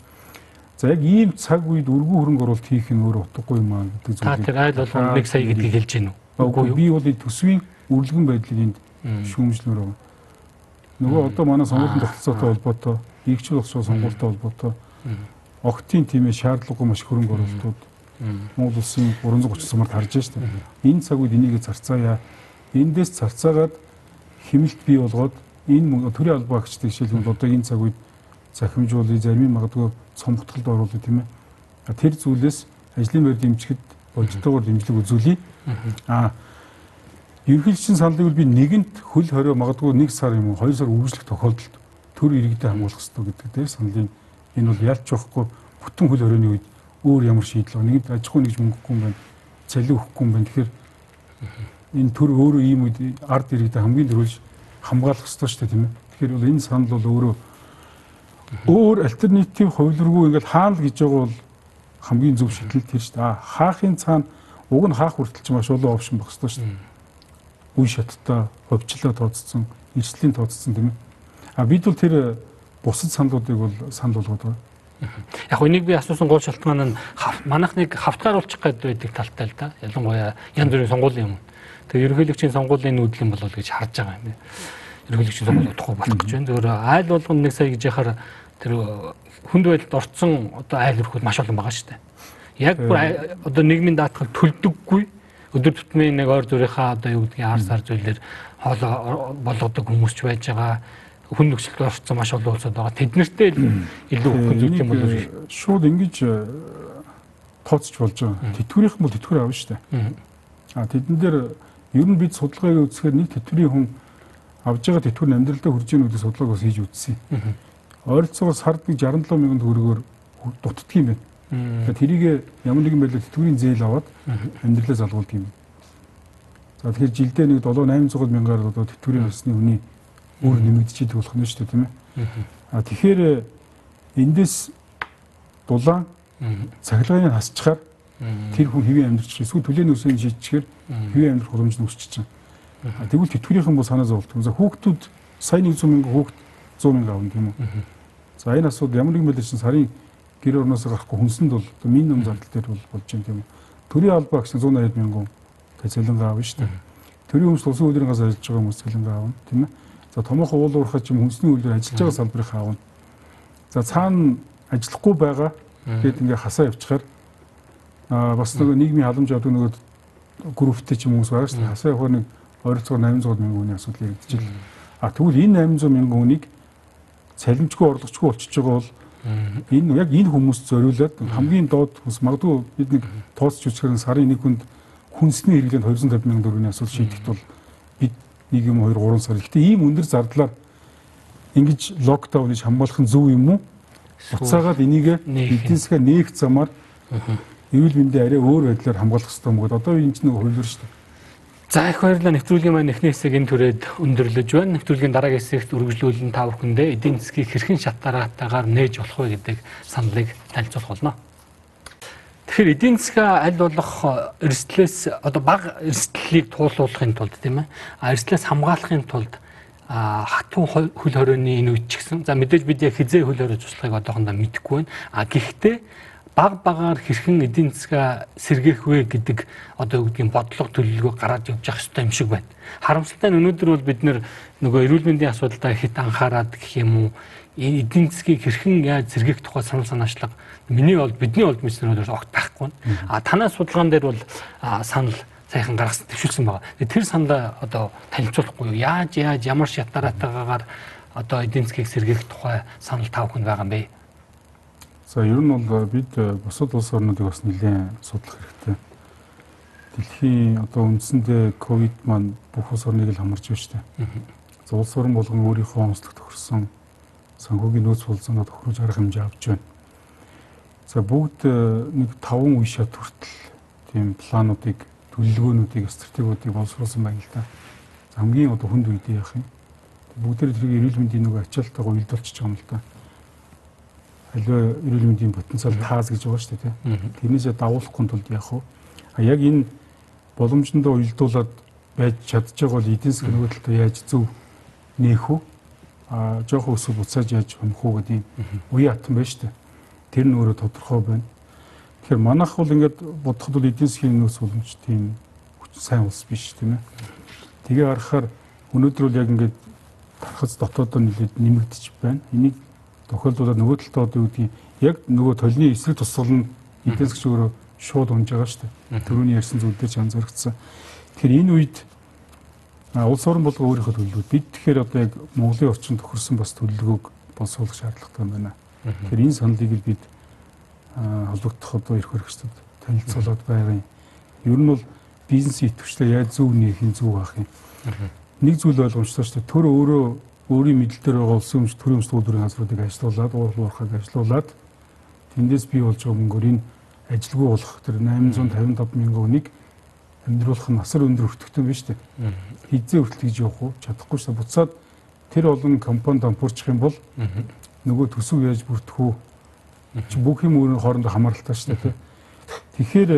За яг ийм цаг үед өргөн хөрөнгө оруулалт хийх нь өөр утгагүй юм аа гэдэг зүйлийг. Та тэр айл болгон 1 сая гэдгийг хэлж гин үү? Үгүй би бол төсвийн үргэлгэн байдлыг энд шүүмжлэмээр байна. Нөгөө одоо манай сонгуулийн тогтолцоотой холбоотой, игчил болсоо сонгуультай холбоотой. Огтын тийм ээ шаардлагагүй маш хөрөнгө оруулалтууд Монгол улсын 330 сумаар харж байна шүү дээ. Энэ цаг үед энийг зарцаая. Эндээс зарцаагаад хэмэлт бий болгоод энэ төрийн албаа агчдын жишээлбэл одоо энэ цаг үед захимжуулъя, зарим магадгүй цомгтголд оруулах тийм ээ. Тэр зүйлээс ажлын байр дэмжихэд болжтойгоор дэмжлэг үзүүлье. Аа ерөнхийлөгчийн саналыг би нэгэнт хөл хорио магадгүй 1 сар юм уу 2 сар үргэлжлэх тохиолдолд төр иргэдэд хамгаалах хэрэгтэй гэдэг дээр саналын энэ бол ялч байхгүй бүтэн хөл хорионы үед өөр ямар шийдэл нэгэнт аж ахуй нэгж мөнгөгүй юм байна. Цалин өгөхгүй юм байна. Тэгэхээр энэ төр өөрөө ийм үед ард иргэдэд хамгийн дөрвөлж хамгаалах хэрэгтэй шүү дээ тийм ээ. Тэгэхээр бол энэ санал бол өөрөө өөр альтернатив хувилргүй ингээд хаана л гэж байгаа бол хамгийн зөв шийдэл тэр шүү дээ. Хаахын цаана уг нь хаах хүртэл ч маш олон опшн байх хэрэгтэй шүү дээ. Үе шаттай, ховчлоо тооцсон, эрсдлийн тооцсон тийм ээ. А бид бол тэр бусад саналуудыг бол санал болгоод байгаа. Яг энийг би асуусан гол шалтгаан нь манайхныг хавтгааруулчих гээд байдаг талтай л да. Ялангуяа янз бүрийн сонгуулийн юм. Тэгээ ерөнхийлөгчийн сонгуулийн нүүдэл юм болов гэж харж байгаа юм. Ерөнхийлөгчийн сонгуул утахгүй болох гэж байна. Зөвөр айл болгоно нэг сая гэж яхаар тэр хүнд байдалд орцсон одоо айл өрхүүд маш олон байгаа шүү дээ. Яг бүр одоо нийгмийн даатгал төлдөггүй өдөр тутмын нэг ойр зүрийнхаа одоо юу гэдгийг ар сар зүйлээр хоолоо болгодог хүмүүс ч байж байгаа хүн нөхцөлд орцсон маш олон улсууд байгаа. Тэднэртэй илүү хүн зүйл юм бол шууд ингэж э, тооцч болж байгаа. Тэтгэврийнхэн бол тэтгэвэр авна шүү дээ. А тэдэн дээр ер нь бид судалгааг үзэхээр нэг тэтгэврийн хүн авж байгаа тэтгэвэр нь амьдралдаа хүрж ийн гэдэг судалгааг бас хийж үзсэн. Ойролцоогоор сард нэг 67 мянган төгрөгөөр дутдаг юм байна. Тэрийг ямар нэгэн байдлаар тэтгэврийн зээл аваад амьдралаа залгуулдаг юм. За тэгэхээр жилдээ нэг 7 800 мянгаар одоо тэтгэврийн өсний хүний өөр нэмэгдчихэд болох нь шүү дээ тийм ээ. А тэгэхээр эндээс дулаан цахилгааны хасчихаар тэр хүн хэвийн амьдрч эсвэл төлөөний өсөний шийдчихээр хэвийн амьдрах боломж нь өсч чинь. А тэгвэл тэтгэврийнхэн бол санаа зовлт. За хүүхдүүд сая 100 мянган хүүхд 100 мянга авна тийм үү. За энэ асуудал ямар нэгэн байдлаар чинь сарын гэр орноос гарахгүй хүнсэнд бол минимум зардал дээр бол болж байна тийм. Төрийн албаа гэсэн 180 мянган цалингаа авна шүү дээ. Төрийн хүмүүс улсын хуулийн газар ажиллаж байгаа хүмүүс цалингаа авна тийм ээ. За томоохон уул уурхай ч юм хүнсний үйлдвэр ажиллаж байгаа салбарыг аавна. За цаана ажиллахгүй байгаа гэд ингээ хасаа явчихаар аа бас нөгөө нийгмийн халамж авдаг нөгөө групптэй ч юм хүмүүс байгаа шүү дээ. Хасаа явахаар нэг ойролцоогоор 800 мянган хүний асуудал яригдчихэл. А тэгвэл энэ 800 мянган хүнийг цалинжгүй орлогочгүй болчихж байгаа бол энэ яг энэ хүмүүс зориулаад хамгийн доод хүмүүс магадгүй бид нэг тооцч үзэхээр сарын нэг хүнд хүнсний хэрэглээнд 250 мянган төгрөгийн асуудал шийдэхэд бол нэг юм 2 3 сар. Гэхдээ ийм өндөр зардлаар ингэж локдауныг хамгаалах нь зөв юм уу? Уцаагаад энийг эдийн засгаа нээх замаар эрүүл мэндийн арай өөр байдлаар хамгаалах хэрэгтэй юм гээд одоо энэ ч нэг хөвлөр шүү дээ. За их баярлалаа нэвтрүүлгийн маань эхний хэсэг энэ түрээд өндөрлөж байна. Нэвтрүүлгийн дараагийн хэсэгт үргэлжлүүлэн та бүхэндээ эдийн засгийг хэрхэн шат дараатаагаар нээж болох вэ гэдэг саналыг танилцуулах болно. Тэгэхээр эдийн засгаа аль болох эрсдлээс одоо бага эрсдлийг туулуулахын тулд тийм ээ эрсдлээс хамгаалахын тулд хатуу хөл хорионы энэ үед ч гэсэн за мэдээж бид яг хизээ хөл хорой туслахыг одоохондоо мэдэхгүй байна а гэхдээ баг багаар хэрхэн эдийн засгаа сэргээх вэ гэдэг одоо юу гэдгийг бодлого төлөвлөгөө гараад явж явах хэрэгтэй юм шиг байна. Харамсалтай нь өнөөдөр бол бид нөгөө эрүүл мэндийн асуудалтай хит анхаарад гэх юм уу энэ эдийн засгийг хэрхэн яаж сэргээх тухай санал санаачлага Миний бол бидний олд мэдснээр огт байхгүй. А танай судалгаан дээр бол санал сайхан гаргасан төвшүүлсэн байгаа. Тэр саналаа одоо танилцуулахгүй юу? Яаж яаж ямар шатаратаагаар одоо эдийн засгийг сэргээх тухай санал тав хүн байгаа юм бэ? За ер нь бол бид э, бусад улс орнуудыг бас нэлээд судлах хэрэгтэй. Дэлхийн одоо үндсэндээ ковид маань бүх улс орныг л хамарч байна шүү дээ. За улс орн болгон өөрийнхөө онцлог тохирсон санхүүгийн нөөц болцооноо тохируулж арга хэмжээ авч байна. За бүгд э, нэг 5 үе шат хүртэл тийм плануудыг төлөвлөгөөнүүдийг стратегиудыг боловсруулсан байна л да. Хамгийн одоо хүнд үед яах юм? Бүгдээр тэрийг эрүүл мэндийн нөгөө ачаалтайгаа уялдуулчихж байгаа юм л да. Аливаа эрүүл мэндийн потенциал таас гэж байгаа шүү дээ. Тэрнээсээ давуулахгүй тулд яах вэ? А яг энэ боломжтой уялдуулаад байж байгаа бол эдийн засгийн нөгөө талд яаж зөв нээх вэ? А жоох өсөв буцааж яаж хөнөх үү гэдэг юм үе хатан байна шүү дээ. Тэр нь өөрөө тодорхой байна. Тэгэхээр манайх бол ингээд бодоход бол эдийн засгийн нөөц боломж тийм сайн улс биш тийм ээ. Тэгээ харахаар өнөөдөр бол яг ингээд тархац дотоодоо нэлээд нэмэгдэж байна. Энийг тохиолдуулаад нөгөө талд одоо юу гэдгийг яг нөгөө толны эсрэг тусгал нь эдийн засгч өөрөө шууд унж байгаа шүү дээ. Төрөний ярьсан зүйл дээр ч анзаарчихсан. Тэгэхээр энэ үед улс орон болго өөрийнхөө төлөвлөгөө бид тэгэхээр одоо яг Монголын орчинд тохирсон бас төлөвлөгөөг боловсруулах шаардлагатай байна. Тэгэхээр энэ саналыг бид холбогдох одоо эрх хөргөчдөд танилцуулаад байгаа юм. Ер нь бол бизнес идэвхжлээ яаж зөв нээх юм зөв авах юм. Нэг зүйл ойлгомжтой шүү дээ. Төр өөрөө өөрийн мэдэл дээр байгаа улсын өмч төрийн өмч төвлөрийн газруудыг ажилуулад, уурах уурхаг ажилуулад тэндээс бий болж байгаа мөнгөөр энэ ажилгүй болох тэр 855 мянган хүнийг амьдруулах нь асар өндөр өртөгтэй биш үү? Хизээ хүртэл гэж явах уу? Чадахгүй шүү дээ. Буцаад тэр олон компани дампуурчих юм бол нөгөө төсөв яаж бүрдэх үү? Чи бүх юм өөрийн хоорондоо хамааралтай шүү дээ. Тэгэхээр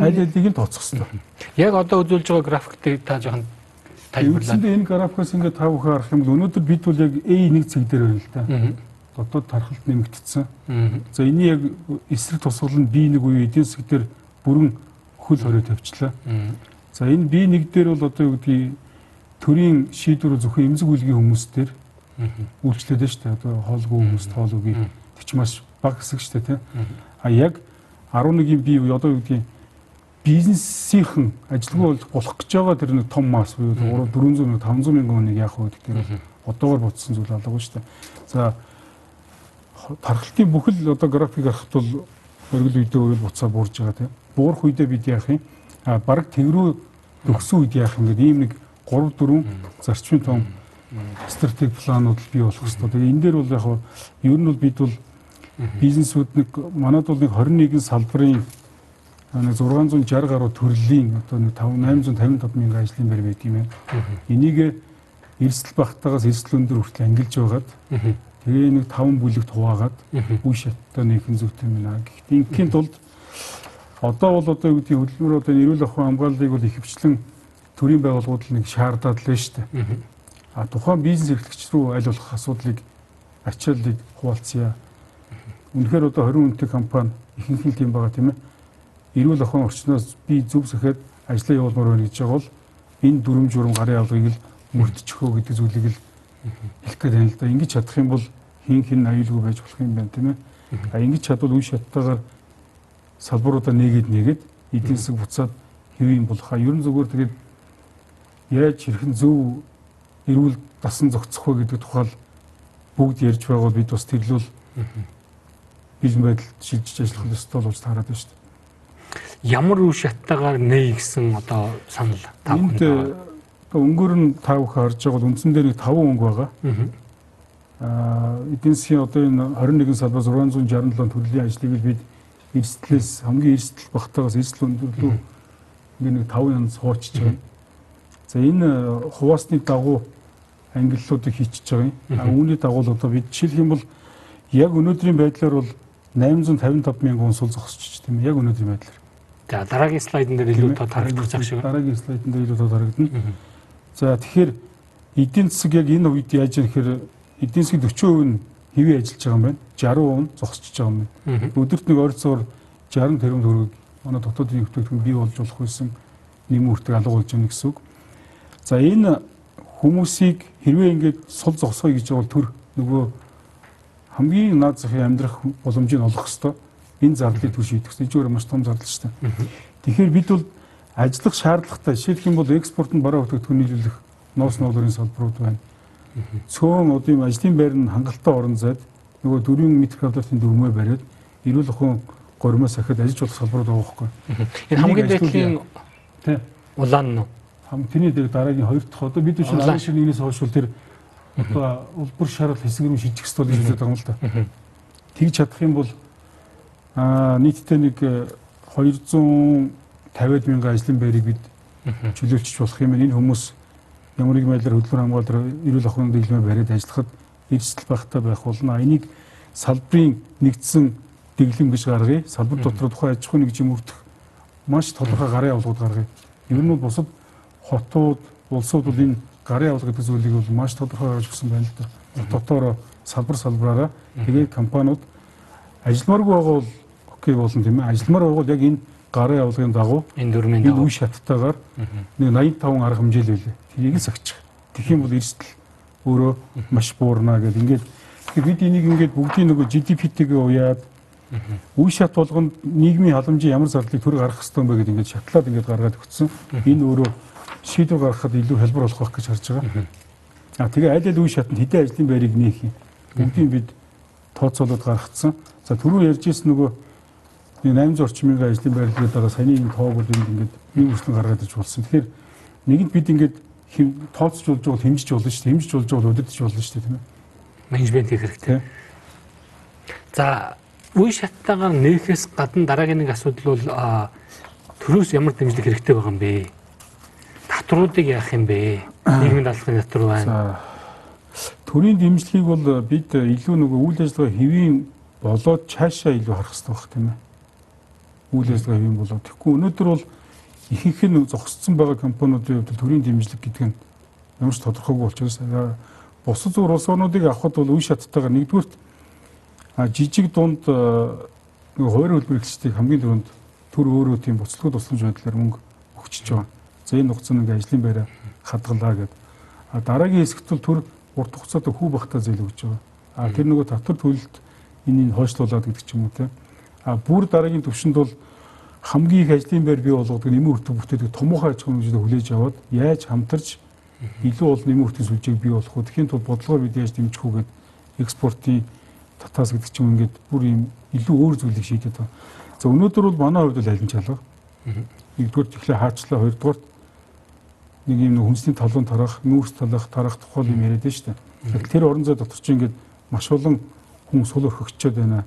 аль алийг нь тооцох хэрэгтэй. Яг одоо үзүүлж байгаа график та жоохон тайлбарлаад. Энэ графикаас ингээд та бүхэн харах юм бол өнөөдөр бид бол яг A1 цэг дээр байна л да. Дотоод тархалт нэмэгдсэн. За энэ яг эсрэг тусгал нь B1 үе эдийн засаг дээр бүрэн хөл хорой тавьчлаа. За энэ B1 дээр бол одоо юу гэдгийг төрийн шийдвэр зөвхөн эмзэг үлгийн хүмүүс дээр үйлчлээд шүү дээ. Одоо хоолгүй хүмүүс тоол үгүй. Тэг чи маш бага хэсэг шүү дээ тийм. А яг 11-ийн B үе одоо юу гэдгийг бизнесийнхэн ажилгүй болох гэж байгаа тэр нэг том масс буюу 400 500 мянган хүнийг яах вэ гэдэг нь одоогор бодсон зүйл алга шүү дээ. За тархалтын бүхэл одоо график харахад бол өргөл үедээ өргөл буцаа буурж байгаа тийм. Буурах үедээ бид яах юм? А бараг тэврүү төгсөн үед яах юм гэдэг ийм нэг 3 4 зарчмын том стратеги планууд бий болох хэрэгтэй. Тэгээ энэ дээр бол яг ер нь бол бид бол бизнесүүд нэг манад бол нэг 21 салбарын нэг 660 гаруй төрлийн одоо нэг 5 855 мянган ажлын байр байдаг юм байна. Энийг эрсдэл багтаагаас эрсдэл өндөр хүртэл ангилж байгаад тэгээ нэг 5 бүлэгт хуваагаад үе шаттай нэгэн зүйтэй юм байна. Гэхдээ ингийн тулд одоо бол одоо юу гэдэг хөдөлмөр одоо эрүүл ахуйн хамгааллыг бол ихэвчлэн төрийн байгууллагууд нэг шаардаад л шүү дээ. А тухайн бизнес эрхлэгч рүү аль болох асуудлыг ачааллыг хуваалцъя. Үнэхээр одоо 20 үнэтэй компани ихэнх нь тийм байгаа тийм ээ эрүүл ахуйн орчноос би зөв сэхэд ажлаа явуулмаар байна гэж байгаа бол энэ дүрм журм гарын алгыг л мөрдчихөө гэдэг зүйлийг л хэлэх гээд байна л да. Ингэж чадах юм бол хин хин аюулгүй байж болох юм байна тийм ээ. А ингэж чадвал үе шаттайгаар салбаруудаа нээгээд нээгээд эдийн засаг буцаад хэв юм болох. Ер нь зүгээр тэгээд яаж хэрхэн зөв эрүүл дасан зохицох вэ гэдэг тухайл бүгд ярьж байгаа бид бас тэрлүүл бизнес байдалд шилжиж ажиллах ёстой болж таарад байна шүү дээ ямар үе шаттайгаар нэй гэсэн одоо санал та бүхэнд өнгөөр нь та бүхэн харж байгаа бол үндсэн дээр нэг 5 өнгө байгаа. Аа эдийн засгийн одоо энэ 21 салбар 667 төрлийн ажлыг бид эрсдлээс хамгийн эрсдэл багтаагаас эрсдэл өндөрлөө ингээ нэг 5 янз хуучж байгаа. За энэ хуваасны дагуу ангиллуудыг хийчихэж байгаа юм. А үүний дагуу л одоо бид жишээлх юм бол яг өнөөдрийн байдлаар бол 855 мянган хүн сул зогсчих тийм яг өнөөдрийн байдлаар. За дараагийн слайдн дээр илүү тод харагдах зах шиг. Дараагийн слайдн дээр илүү тод харагдана. За тэгэхээр эдийн засаг яг энэ үед яаж юм гэхээр эдийн засгийн 40% нь хэвээ ажиллаж байгаа юм байна. 60% нь зогсчихж байгаа юм байна. Өдөрт нэг ойрцоор 60 тэрбум төгрөг манай дотоодын бүтээгдэхүүн бий болж болох байсан нэм үртэг алга болж байна гэсэн үг. За энэ хүмүүсийг хэрвээ ингээд сул зогсоё гэж бол төр нөгөө хамгийн наад захын амьдрах боломжийг олох хэвээр энэ зардлыг түр шийдэх гэсэн чинь маш том зардал шүү дээ. Тэгэхээр бид бол ажиллах шаардлагатай. Жишээлх юм бол экспортод бараа бүтээгдэхүүн нийлүүлэх ноос ноолорын салбарууд байна. Цөөн юм ажлын байр нь хангалттай орон зайд нөгөө 4 м квадратын дөрмөө бариад эрүүл ахуйн гормоос ахад ажиллаж болох салбарууд байгаа байхгүй. Энэ хамгийн дээдлийн улаан нь хам тэрний дээр дараагийн хоёр дахь одоо бид биш улаан. шиг нэгнээс хойш тэр одоо улбар шарал хэсэг рүү шижих ёстой гэж үздэг юм л да. Тэгж чадах юм бол Аа нийтдээ нэг 200 50 мянган ажлын байрыг бид чөлөөлчих болох юм. Энэ хүмүүс ямар нэгэн байдлаар хөдөлмөр хамгаалалаар эрүүл ахуйн дэглэмээр бариад ажиллахад эрсдэл багтаа байх болно. Энийг салбарын нэгдсэн дэглэм гэж гаргая. Салбар дотор тухайн аж ахуйн нэгжийн мөрдөх маш тодорхой гарын авалгууд гаргая. Ер нь бол бусад хотууд, улсууд бол энэ гарын авалга гэдэг зүйлийг бол маш тодорхой гаргаж өгсөн байна л да. Дотоороо салбар салбараараа тэгээд компаниуд ажилламааргүй байгаа бол окей болно тийм ээ. Ажилламаар байгаа бол яг энэ гарын авалгын дагуу энэ дөрмийн энэ үе шаттайгаар нэг 85 арга хэмжээ л байлээ. Тэрийг л сахичих. Тэгэх юм бол эрсдэл өөрөө маш буурна гэдэг. Ингээд бид энийг ингээд бүгдийн нөгөө GDP-тэйгээ уяад үе шат болгонд нийгмийн халамжийн ямар зардлыг төр гаргах хэрэгтэй юм бэ гэдэг ингээд шатлаад ингээд гаргаад өгсөн. Энэ өөрөө шийдвэр гаргахад илүү хэлбэр болох байх гэж харж байгаа. А тэгээ аль аль үе шатнд хэдэн ажлын байрыг нээх юм. Бүгдийг бид тооцоолоод гаргацсан. За түрүү ярьжсэн нөгөө 800 орчим мянган ажлын байр гэдэг байгаа саяны энэ тоог бол энд ингээд нэг үрслэн гаргаад иж болсон. Тэгэхээр нэгэнд бид ингээд тооцож болж байгаа хэмжиж болно шүү дээ. Хэмжиж болж байгаа удирдах болно шүү дээ тийм ээ. Менежмент хийх хэрэгтэй. За үе шаттайгаар нээхээс гадна дараагийн нэг асуудал бол төрөөс ямар дэмжлэг хэрэгтэй байгаа юм бэ? Татруудыг яах юм бэ? Нийгмийн даалгаврын татвар байна. Төрийн дэмжлэгийг бол бид илүү нөгөө үйл ажиллагаа хэвийн болоод цаашаа илүү харах хэрэгтэй байх тийм ээ. Үйл ажиллагаа хэвийн болоод. Тэгэхгүй өнөөдөр бол ихэнх нь зогсцсон байгаа компаниудын хувьд төрийн дэмжлэг гэдэг нь ямар ч тодорхойгүй болчихоос бусад зур улс орнуудыг авахд бол үе шаттайгаар нэгдүгürt жижиг дунд нэг хувийн хөлбөр эхлэлчдийг хамгийн түрүүнд төр өөрөө тийм буцлагууд тусламж байдлаар мөнгө өгчөж байгаа. За энэ хугацаанд ингээ ажлын байраа хадгалаа гэдэг. А дараагийн хэсэгт бол төр урт хугацаанд хүү багтаа зээл өгч байгаа. А тэр нөгөө татвар төлөлт энийг хойшлуулад гэдэг ч юм уу те. А бүр дараагийн төвшөнд бол хамгийн их ажлын байр бий болгодог нэмэн хүртэг бүтээдэг томоохон аж ахуйн хэмжээнд хүлээж аваад яаж хамтарч илүү олон нэмэн хүртэг сүлжээг бий болох вэ? Тэхийн тулд бодлогоор бид яаж дэмжих үү гэдэг экспортын татаас гэдэг чинь ингээд бүр юм илүү өөр зүйлийг шийдэт байна. За өнөөдөр бол манай хувьд л аль нь чалга. Нэгдүгээр тэгэхээр хаачлаа, хоёрдугаар нэг юм хүнсний талуун тарах, нүүрс талах, тарах тухай юм яриад байна шүү дээ. Тэр орон зай дотор чинь ингээд маш олон хүн сул өрхөгчөөд байна.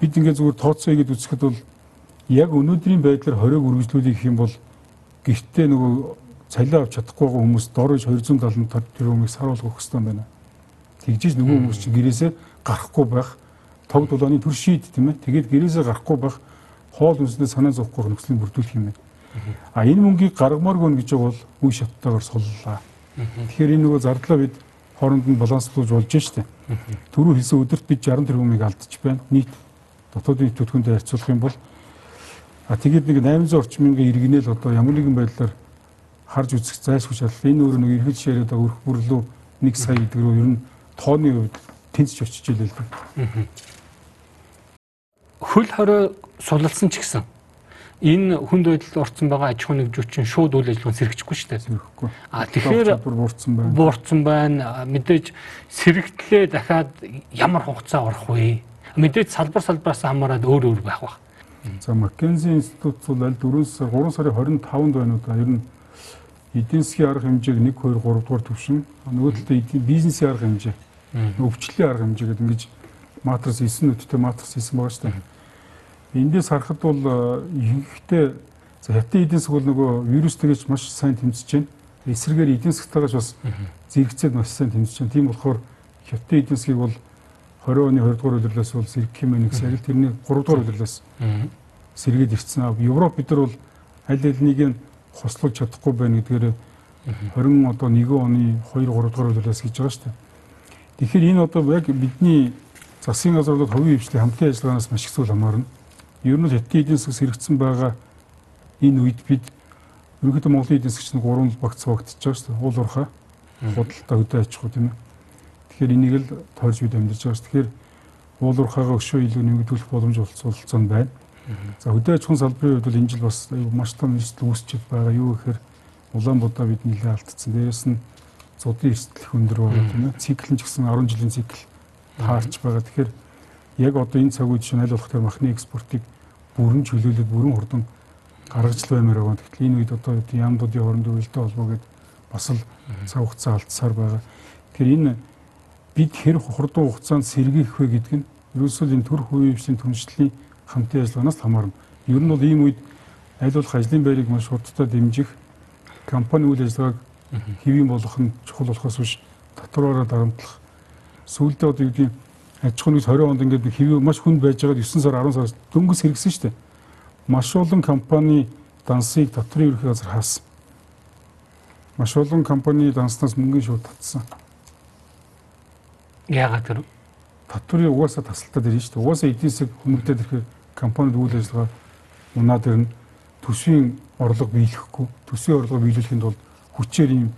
Бид ингээд зүгээр тооцоо хийгээд үзэхэд бол яг өнөөдрийн байдлаар хориог үргэлжлүүлэх юм бол гэртээ нөгөө цалиа авч чадахгүй байгаа хүмүүс дорож 270 тэрбумыг саруулах өгөх хэрэгтэй байна. Тэгжиж нөгөө хүмүүс чинь гэрээсээ гарахгүй байх тог дулааны төр шийд тийм ээ. Тэгээд гэрээсээ гарахгүй байх хоол хүнсний санаа зовхгүй нөхцөлийг бүрдүүлэх юм байна. А энэ мөнгийг гаргамааргүй гэж бол үе шаттайгаар суллаа. Тэгэхээр энэ нөгөө зардлаа бид хооронд нь баланслуулж болж штэ. Түрүү хэлсэн өдөрт бид 60 тэрбумыг алдчих байна. Нийт дотоодын төлхөндөө харьцуулах юм бол а тэгээд нэг 800 орчим мянган иргэнэл одоо ямар нэгэн байдлаар харж үзэх зайлшгүй шаардлага. Энэ өөрөө нэг эрхэл ширэд өрх бүрлүү 1 сая гэдэг рүү ер нь тооны хувьд тэнцэж очиж илээ л дээ. Хөл хорой сулалсан ч гэсэн энэ хүнд байдалд орсон байгаа аж ахуйн нэгжүүчин шууд үйл ажиллагаанд сэргэчихгүй шүү дээ. Сэргэхгүй. А тэгэхээр буурсан байна. Буурсан байна. Мэдээж сэрэгтлээ дахиад ямар хугацаа орох вэ? Мэдээж салбар салбараас хамаарат өөр өөр байх ба. За Маккензи институт бол аль 4 сар 3 сарын 25-нд байна уу да. Ер нь эдийн засгийн арга хэмжээг 1 2 3 дугаар төвшин нөгөө талд бизнесийн арга хэмжээ өвчлөлийн арга хэмжээ гэдэг ингэж матрис 9 нүдтэй матрис хийсэн байгаа шүү дээ. Эндээс харахад бол ихтэй за хятад эдийн засаг бол нөгөө вирустэйгэж маш сайн тэмцэж байна. Эсрэгээр эдийн засгтайгаж бас зэрэгцээд маш сайн тэмцэж байна. Тийм болохоор хятад эдийн засгийг бол 20 оны 20 дугаар улирлаас бол сэргэх юм нэг сарил тэрний 3 дугаар улирлаас сэргээд ирсэн. Европ бид нар бол аль алиныг нь хослуулж чадахгүй байна гэдгээр 20 одоо 1 оны 2 3 дугаар улирлаас гэж байгаа шүү дээ. Тэгэхээр энэ одоо яг бидний засгийн газрууд хувийн хвшлийн хамтын ажиллагаанаас маш их зүйл хамаарна. Ер нь хятад эдийн засаг сэрэгцсэн байгаа энэ үед бид ерөнхийдөө Монголын эдийн засгч нь гурван багц багтж байгаа шүү дээ. Уул уурхай, худалдаа хөдөө аж ахуй тийм ээ. Тэгэхээр энийг л тойрж бид амьдарч байгаа шүү. Тэгэхээр уул уурхайгаа өшөө илүү нэмэгдүүлэх боломж олцсон байна. За хөдөө аж ахуйн салбарын хувьд бол энэ жил бас маш том эрсдэл үүсчихэд байгаа. Юу гэхээр Улаанбаатар бид нэлээд алдсан. Дээрээс нь зодын эрсдэл өндөр байгаа тийм ээ. Цикл нь ч гэсэн 10 жилийн цикл таарч байгаа. Тэгэхээр яг одоо энэ цаг үед чинь аль болох тэр махны экспортыг бүрэн чөлөөлөд бүрэн хурдан гаргаж л баймаар байгаа. Тэгэхээр энэ үед одоо яамдуудын хооронд үйлдэл холбоо гэдэг бас л цаг хугацаа алдсаар байгаа. Тэгэхээр энэ бид хэр хурдан хугацаанд сэргийлэх вэ гэдг нь ерөөсөө энэ төр хувийн хвшлийн түншлэлийн хамтын ажиллагаанаас хамаарна. Ер нь бол ийм үед аль болох ажлын байрыг маш хурдтай дэмжих компани үйл ажиллагааг хэвийн болгох нь чухал болохоос биш татвараараа дарамтлах сүүлдээ одоо юу гэдэг аж ахуйн 20 онд ингээд хэвээ маш хүнд байж байгаад 9 сар 10 сараас дөнгөс хэрэгсэн шүү дээ. Маш олон компани дансыг татврын ерхий газар хаасан. Маш олон компани данснаас мөнгөний шууд татсан. Яагаад гэвэл татврын угаасаа тасалтаад ирнэ шүү дээ. Угаасаа эдийн засаг хүмүүстээ ирэхээр компанид үйл ажиллагаа унаад ирнэ. Төсвийн орлого биелэхгүй, төсвийн орлого биелүүлэхэд бол хүчээр ийм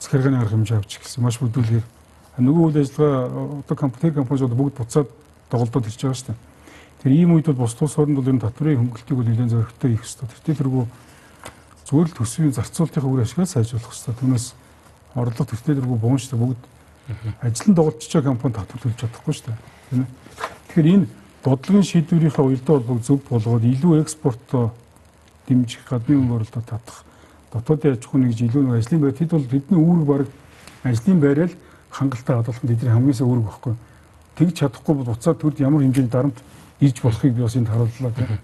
захиргааны арга хэмжээ авч ирсэн. Маш бүдүүлгээр нөгөө үйл ажиллагаа одоо компьютер компаниуд бүгд буцаад доголдоод ирж байгаа шүү дээ. Тэр ийм үед бол бус тус орнд бол энэ татврын хөнгөлтийг бол нэлээд зөрөгтэй хийх хэрэгтэй. Тэр тэргүй зүгээр л төсвийн зарцуулалтын үр ашигаа сайжруулах хэрэгтэй. Түүнээс орлого тэртээ тэргүй бууншдаг бүгд доголдчихж байгаа компани татвар төлж чадахгүй шүү дээ. Тэгэхээр энэ бодлогын шийдвэрийнхээ уялдаа холбоог зөв болгоод илүү экспортоо дэмжих гадны өнгө орлогоо татах дотоодын аж ахуйн нэгж илүү ажлын байр тэд бол бидний үүрэг бараг ажлын байрал хангалттай хадгалах нь тэдний хамгийн үүрэг байхгүй. Тэгж чадахгүй бол уцаа төрд ямар хэмжээний дарамт ирж болохыг би бас энд харууллаа тийм.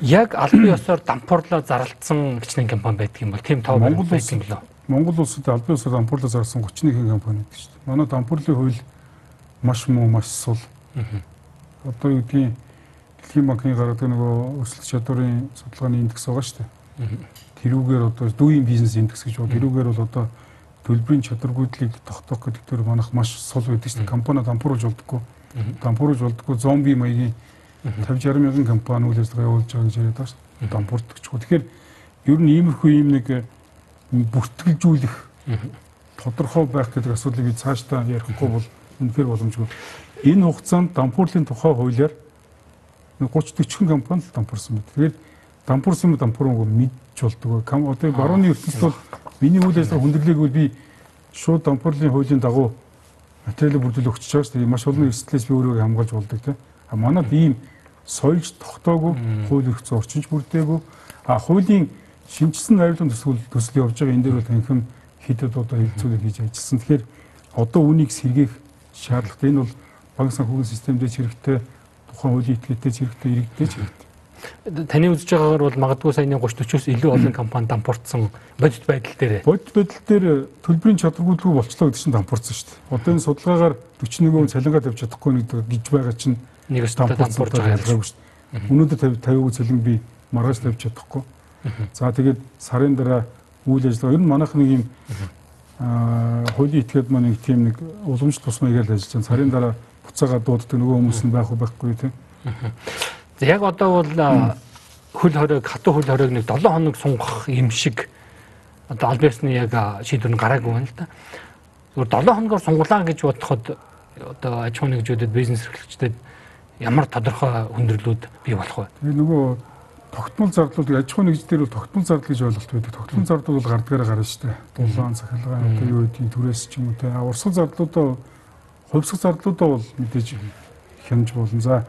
Яг албан ёсоор дампуурлаар зарлцсан хичнээн компани байдаг юм бол тийм тоо Монгол байдаг юм лөө. Монгол улсад албан ёсоор дампуурлаар зарлсан 31 компани байдаг шүү дээ. Манай дампуурлын хууль маш муу маш сул. Одоо юу гэдгийг Дэлхийн банкны гаргадаг нөгөө өсөлт чадварын судалгааны индекс байгаа шүү дээ. Тэрүүгээр одоо дүүийн бизнес индекс гэж байна. Тэрүүгээр бол одоо төлбөрийн чадваргүйдлийг тогтоох гэдэг төр манайх маш сул байдаг шүү дээ. Компани дампууруулж болдоггүй. Дампууруулж болдоггүй зомби маягийн 50 60 мянган компани үйл ажиллагаа явуулж байгаа гэж яриад байгаа шүү дээ. Дампуурдагчгүй. Тэгэхээр ер нь иймэрхүү ийм нэг бүртгэлжүүлэх тодорхой байх гэдэг асуудлыг би цаашдаа ярихгүй бол үнэхээр боломжгүй. Энэ хугацаанд дампуурлын тухай хуулиар 30 40 компани л дампуурсан байна. Тэгээд дампуурсан ба дампуураагүй мэдж болдог. Одоо барууны ертөнцид бол Миний үйл ажиллагаа хүндрэлээгүй би шууд дампуурлын хуулийн дагуу материалыг бүрдүүлэх өгч шүү дээ. Маш олон эрсдлээс би өөрийгөө хамгаалж болдог тийм. А манад ийм соёлж тогтоогүй хууль эрх зүйн орчинч бүрдээгүй. А хуулийн шинжилсэн найруулгын төсөл төсөл явж байгаа энэ дээр бол танхим хэдэд одоо хэлцүүлэг хийж ажилласан. Тэгэхээр одоо үнийг сэргээх шаардлагатай. Энэ бол банк санхүүгийн систем дээр хэрэгтэй, тухайн хуулийн этгээтэй хэрэгтэй, иргэдтэй хэрэгтэй таны үзэж байгаагаар бол магадгүй саяны 30 40-оос илүү олон компани дампуурсан бодит байдал дээр. Бодит байдал дээр төлбөрийн чадваргүйдлгүй болчлоо гэдэг чинь дампуурсан шүү дээ. Одоо энэ судалгаагаар 41% цалингаа тавьж чадахгүй нэг гэж байгаа чинь нэгээс дампуурж байгаа ялгаагүй шүү дээ. Өнөөдөр 50 50% цалин би маргааш тавьж чадахгүй. За тэгээд сарын дараа үйл ажиллагаа ер нь манайх нэг юм аа хуулийн этгээд маань нэг тийм нэг уламжлалт тусмаа гэж ажиллаж байгаа. Сарын дараа буцаага дууддаг нөгөө хүмүүс нь байх уу байхгүй тийм. За яг одоо бол хөл хориг хатуу хөл хориг нэг 7 хоног сунгах юм шиг одоо аль бисны яг шийдвэр нь гараагүй байна л да. Зүгээр 7 хоногор сунглаа гэж бодоход одоо аж ахуйн нэгжүүдэд бизнес эрхлэгчдэд ямар тодорхой хүндрэлүүд бий болох вэ? Тэгээ нөгөө тогтмол зардлууд аж ахуйн нэгждэр бол тогтмол зардал гэж ойлголт байдаг. Тогтмол зардал бол гардгаараа гарна шүү дээ. Дулаан цахилгаан одоо юу гэдгийг түрээс ч юм уу те. Урсгал зардлуудаа хувьсгал зардлуудаа бол мэдээж хямж болно. За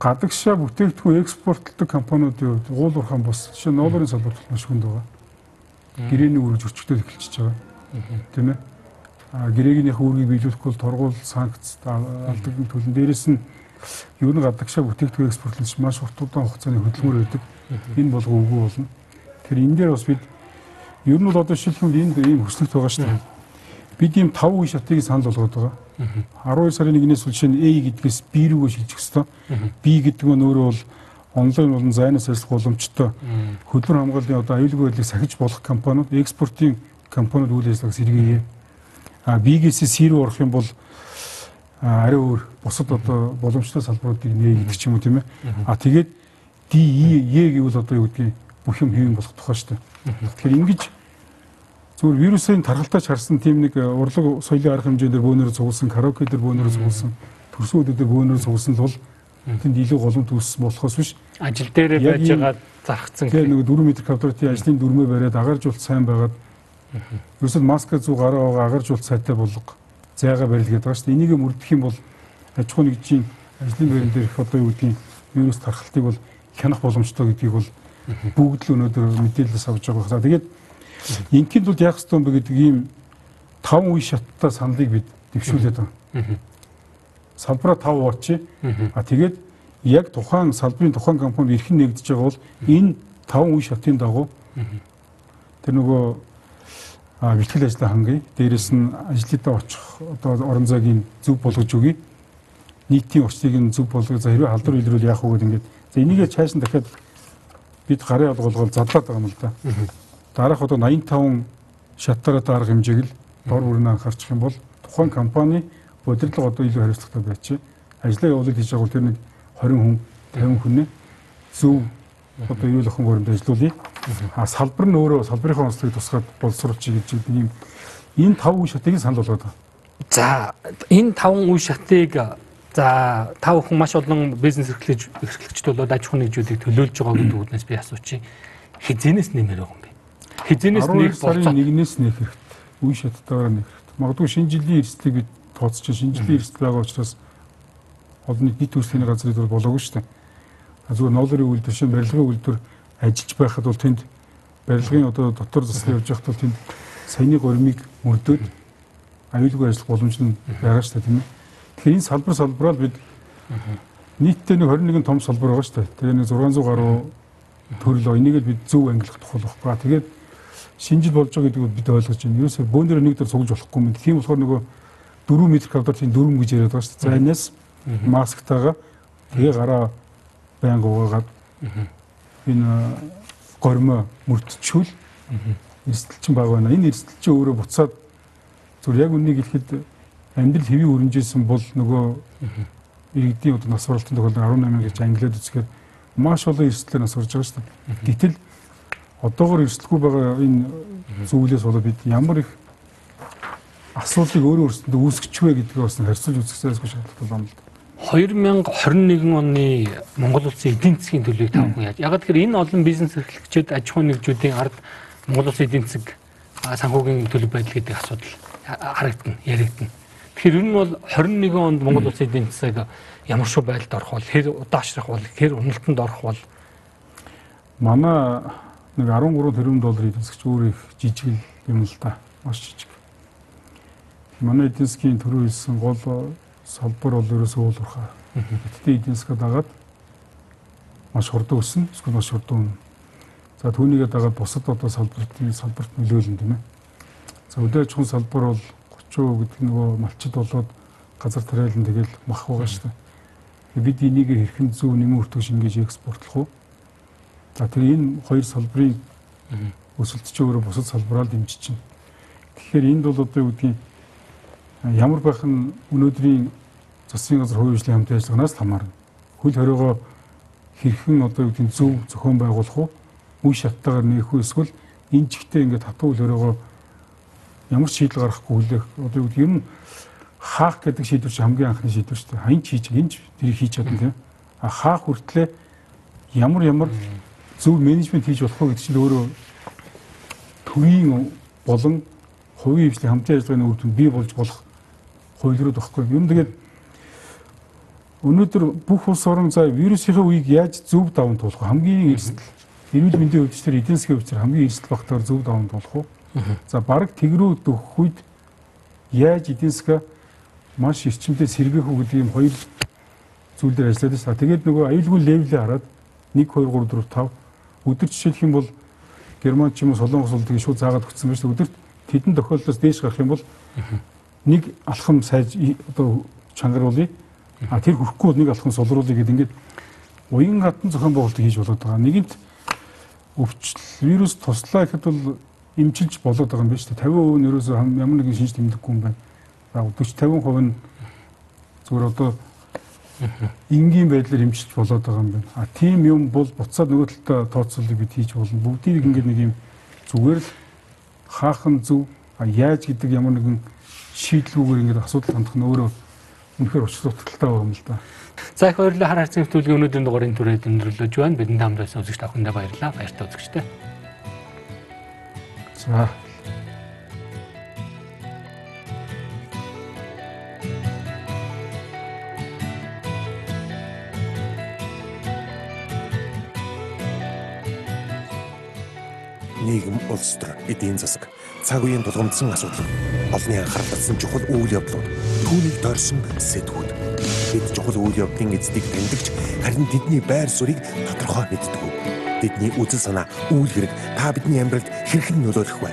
гадагшаа бүтээгдэхүүн экспортлдог компаниудын хувьд уул уурхаан бус жишээ нь ноолорын салбарт маш хүнд байгаа. Гэрээний үрж өчгдөд эхэлчихэж байгаа. Тийм ээ. А гэрээгнийхээ үүргийг биелүүлэхгүй бол торгуул санкц алдаг төлн дээрээс нь ер нь гадагшаа бүтээгдэхүүн экспортлож маш урт удаан хугацааны хөдөлмөр байдаг. Энэ болго үгүй болно. Тэгэхээр энэ дээр бас бид ер нь бол одоо шилхэн энд ийм хөслөлт байгаа шүү дээ. Бид ийм 5 үе шатыг санал болгоод байгаа. 12 сарын 1-ээс жишээ нь A гэдгээс B рүүгээ шилжих хэвээр. B гэдэг нь өөрөө бол онлайн болон зайнаас ажиллах боломжтой хөдөлмөр хамгааллын одоо аюулгүй байдлыг сахиж болох компаниуд экспортын компаниуд үйл ажиллагааг сэргээе. А B-гээс C рүү орох юм бол арай өөр бусад одоо боломжтой салбаруудыг нээ гэдэг ч юм уу тийм ээ. А тэгээд D, E, E гэвэл одоо юу гэдгийг бүх юм хийм болох тухай шүү дээ. Тэгэхээр ингэж Зүгээр вирусын тархалтайч харсан тийм нэг э, урлаг соёлын арга хэмжээндэр бөөнөрө цугулсан, караоке дээр бөөнөрө цугулсан, төрсөн үдээр бөөнөрө цугулсан л бол тэнд илүү голомт үүссэн болохоос биш. Ажил дээр байж байгаа зархацсан. Тэгээ нэг 4 м квадратын ажлын дүрмээ бариад агаржуулт сайн байгаад ерөөсөө маска зүү гараа байгаа агаржуулт сайтай болго зайгаа барил гэдэг байгаа шүү дээ. Энийг мөрдөх юм бол аж ахуй нэгжийн ажлын байран дээрх одоо юу гэдгийг вирус тархалтыг бол хянах боломжтой гэдгийг бол бүгд л өнөөдөр мэдээлэлс авч байгаа. Тэгээд Инкинд бол яах ёстой юм бэ гэдэг ийм таван үе шаттай саналыг бид дэвшүүлээд байгаа. Салбараа тав уучи. А тэгээд яг тухайн салбарын тухайн компани эрхэн нэгдэж байгаа бол энэ таван үе шатын дагуу тэр нөгөө бэлтгэл ажлаа хангая. Дээрэс нь ажлуудаа очих одоо орон зайгийн зөв болгож өгье. Нийтийн орчныг нь зөв болгож за хэрвээ халдвар илрүүл яах вэ гэдэг ингээд за энийгээ цааш нь дахиад бид гарын алгуулгал задлаад байгаа юм л да. Дараах одоо 85 шатаараа дарах хэмжээг л дор бүрнээ анхаарчих юм бол тухайн компани удирдлага одоо илүү хариуцлагатай байж ажлаа явуулж хийж байгаа бол тэр нэг 20 хүн 50 хүнээ зөв одоо юу л охин гурамд ажиллуулъя. А салбар нь өөрөө салбарынхаа онцлогийг тусгаад боловсруулж гэж ийм энэ тав үе шатыг санал болгоод байна. За энэ таван үе шатыг за тав хүн маш олон бизнес эрхлэж эрхлэгчд болоод аж ахуйн нэгжүүдийг төлөөлж байгаа гэдэг үгнээс би асуучих. Хизэнээс нэмэр байгаа юм бэ? Хизэнээс нэг болцоо. Нэгнээс нэх хэрэгтэй. Үе шаттайгаар нэх хэрэгтэй. Магадгүй шинэ жилийн эрсдлийг бид тооцож шинэ жилийн эрсдэл байгаа учраас олон нийт төрсний газрыг бол болоогүй шүү дээ зүгээр ноолрын үйлдвэр шиг барилгын үйлдвэр ажиллаж байхад бол тэнд барилгын одоо дотор засал явж байхад бол тэнд саяны гормыг мөрдөөд аюулгүй ажиллах боломж нь байгаа шүү дээ тийм ээ. Тэгэхээр энэ салбар салбараар бид нийтдээ нэг 21 том салбар байгаа шүү дээ. Тэгээ нэг 600 гаруй төрөл энийг л бид зөв ангилах тухай болохгүй. Тэгээд шинжил болж байгаа гэдгийг бид ойлгож байна. Ерөөсөө бөөндөр нэг дээр цуглаж болохгүй юм. Тийм болохоор нөгөө 4 м квадрат тийм дөрөв гэж яриад байгаа шүү дээ. За энэс масктайгаа тэгээ гараа байнга угаагаад энэ гормоо мөрдчихвэл эрсдэлчин баг байна. Энэ эрсдэлчин өөрөө буцаад зүгээр яг үнийг хэлэхэд амьдрал хэвийн өрнжсэн бол нөгөө иргэдийн одоо нас баралтын тохиолдол 18 гэж англиад үзэхээр маш олон эрсдлээр нас орж байгаа шүү дээ. Гэтэл одоогор эрсдэлгүй байгаа энэ зүйлээс болоод бид ямар их асуудлыг өөрөө өөрсөндөө үүсгэж вэ гэдгийг бас харьцуулж үзэх зэрэг шаардлагатай байна л да. 2021 оны Монгол улсын эдийн засгийн төлөвийг тавхан яаж. Яг тэгэхээр энэ олон бизнес эрхлэгчид аж ахуйн нэгжүүдийн ард Монгол улсын эдийн засаг санхүүгийн төлөв байдал гэдэг асуудал харагдана, яригдана. Тэгэхээр нь бол 21 онд Монгол улсын эдийн засаг ямар шүү байдалд орох бол хэр удаашрах бол хэр уналтанд орох бол манай нэг 13 тэрбум доллар эдийн засгч өөр их жижиг юм л да. Маш жижиг. Манай эдийн засгийн төрөө хэлсэн гол салбар бол ерөөсөө уул уурхай. Гэтэ эдийн засгаа дагаад маш хурдан өснө, эсвэл маш хурдан. За түүнийгээ дагаад бусад одоо салбартын салбарт нөлөөлнө тийм ээ. За өдөө аж ахуйн салбар бол 30% гэдэг нөгөө малчид болоод газар тариалан тэгэл мах байгаа шүү дээ. Бид энийг хэрхэн зөв нэмэн өртөг шингээж экспортлох уу? За тэр энэ хоёр салбарын өсөлт ч өөрөө бусад салбараар дэмжиж чинь. Тэгэхээр энд бол одоо юу гэдгийг ямар байх нь өнөөдрийн засгийн газар хувийн хөгжлийн хамтын ажиллагаанаас хамаарна. Хөл хориогоо хэрхэн одоо юу гэдэг зөв зохион байгуулах уу? Үе шаттайгаар нээх үү эсвэл энэ чигтээ ингээд хатуу хөл хориогоо ямар ч шийдэл гаргахгүй хүлээх одоо юу гэдэг юм хаах гэдэг шийдвэр чинь хамгийн анхны шийдвэр шүү дээ. Хаян хийж энэ тэрийг хийж чадна тийм. А хаах хүртлээ ямар ямар зөв менежмент хийж болох вэ гэдэг чинь өөрөө төвийн болон хувийн хөгжлийн хамтын ажиллагааны үр дүнд бий болж болох хууль руу багхгүй. Юм тэгээд Өнөөдөр бүх улс орон за вирусын үеийг яаж зөв даван туулах? Хамгийн эрсдэл эрүүл мэндийн өвчтөр эдийн засгийн өвчтөр хамгийн эрсдэл багтаар зөв даван туулах уу? За бараг тэгрүү дөхөх үед яаж эдийн засгаа маш эрчимтэй сэргээх үү гэдэг юм хоёр зүйл дээр ажиллаад байна. Тэгээд нөгөө аюулгүй левелээ хараад 1 2 3 4 5 өдөр жишээлх юм бол Герман ч юм уу Солонгос улсыг шууд заагаад өгсөн байж өдөрт тэдэн тохиолдолд дээш гарах юм бол нэг алхам сайж одоо чангаруулъя А тэр хүрхгүй бол нэг алхам солируулъя гэдэг ингээд уян хатан зохион байгуулалтыг хийж болоод байгаа. Нэгэнт өвчл вирус туслаа гэхэд бол эмчилж болоод байгаа юм байна шүү дээ. 50% нь ерөөсөө ямар нэгэн шинж тэмдэггүй юм байна. За 40 50% нь зүгээр одоо энгийн байдлаар эмчилж болоод байгаа юм байна. А тийм юм бол буцаад нөгөө талдаа тооцоолыг бид хийж болно. Бүгдийг ингээд нэг юм зүгээр л хаахан зөв яаж гэдэг ямар нэгэн шийдлгүүгээр ингээд асуудал хандах нь өөрөө үнэхээр уч байгаа юм л да. За их баярлалаа хар харцын хөтөлбөрийн өнөөдрийн дугаарыг түрээд өндөрлөж байна. Бидэнд хамт байсан үзэгч тавхандаа баярлалаа. Баяртай үзэгчтэй. За нийгэм улс төр эдийн засаг. Цаг үеийн тулгымдсан асуудал. Олонний анхаарал татсан чухал үйл явдлууд. Түүнийг дорсон сэтгүүд бид чухал үйл явдлын эздийг таньдагч харин тэдний байр суурийг тодорхой мэддэг. Тэдний үзэл санаа, үйл хэрэг та бидний амьдралд хэрхэн нөлөөлөх вэ?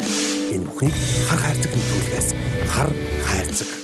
Энэ бүхнийг хар хайрцаг нөлөөлөхөөс хар хайрцаг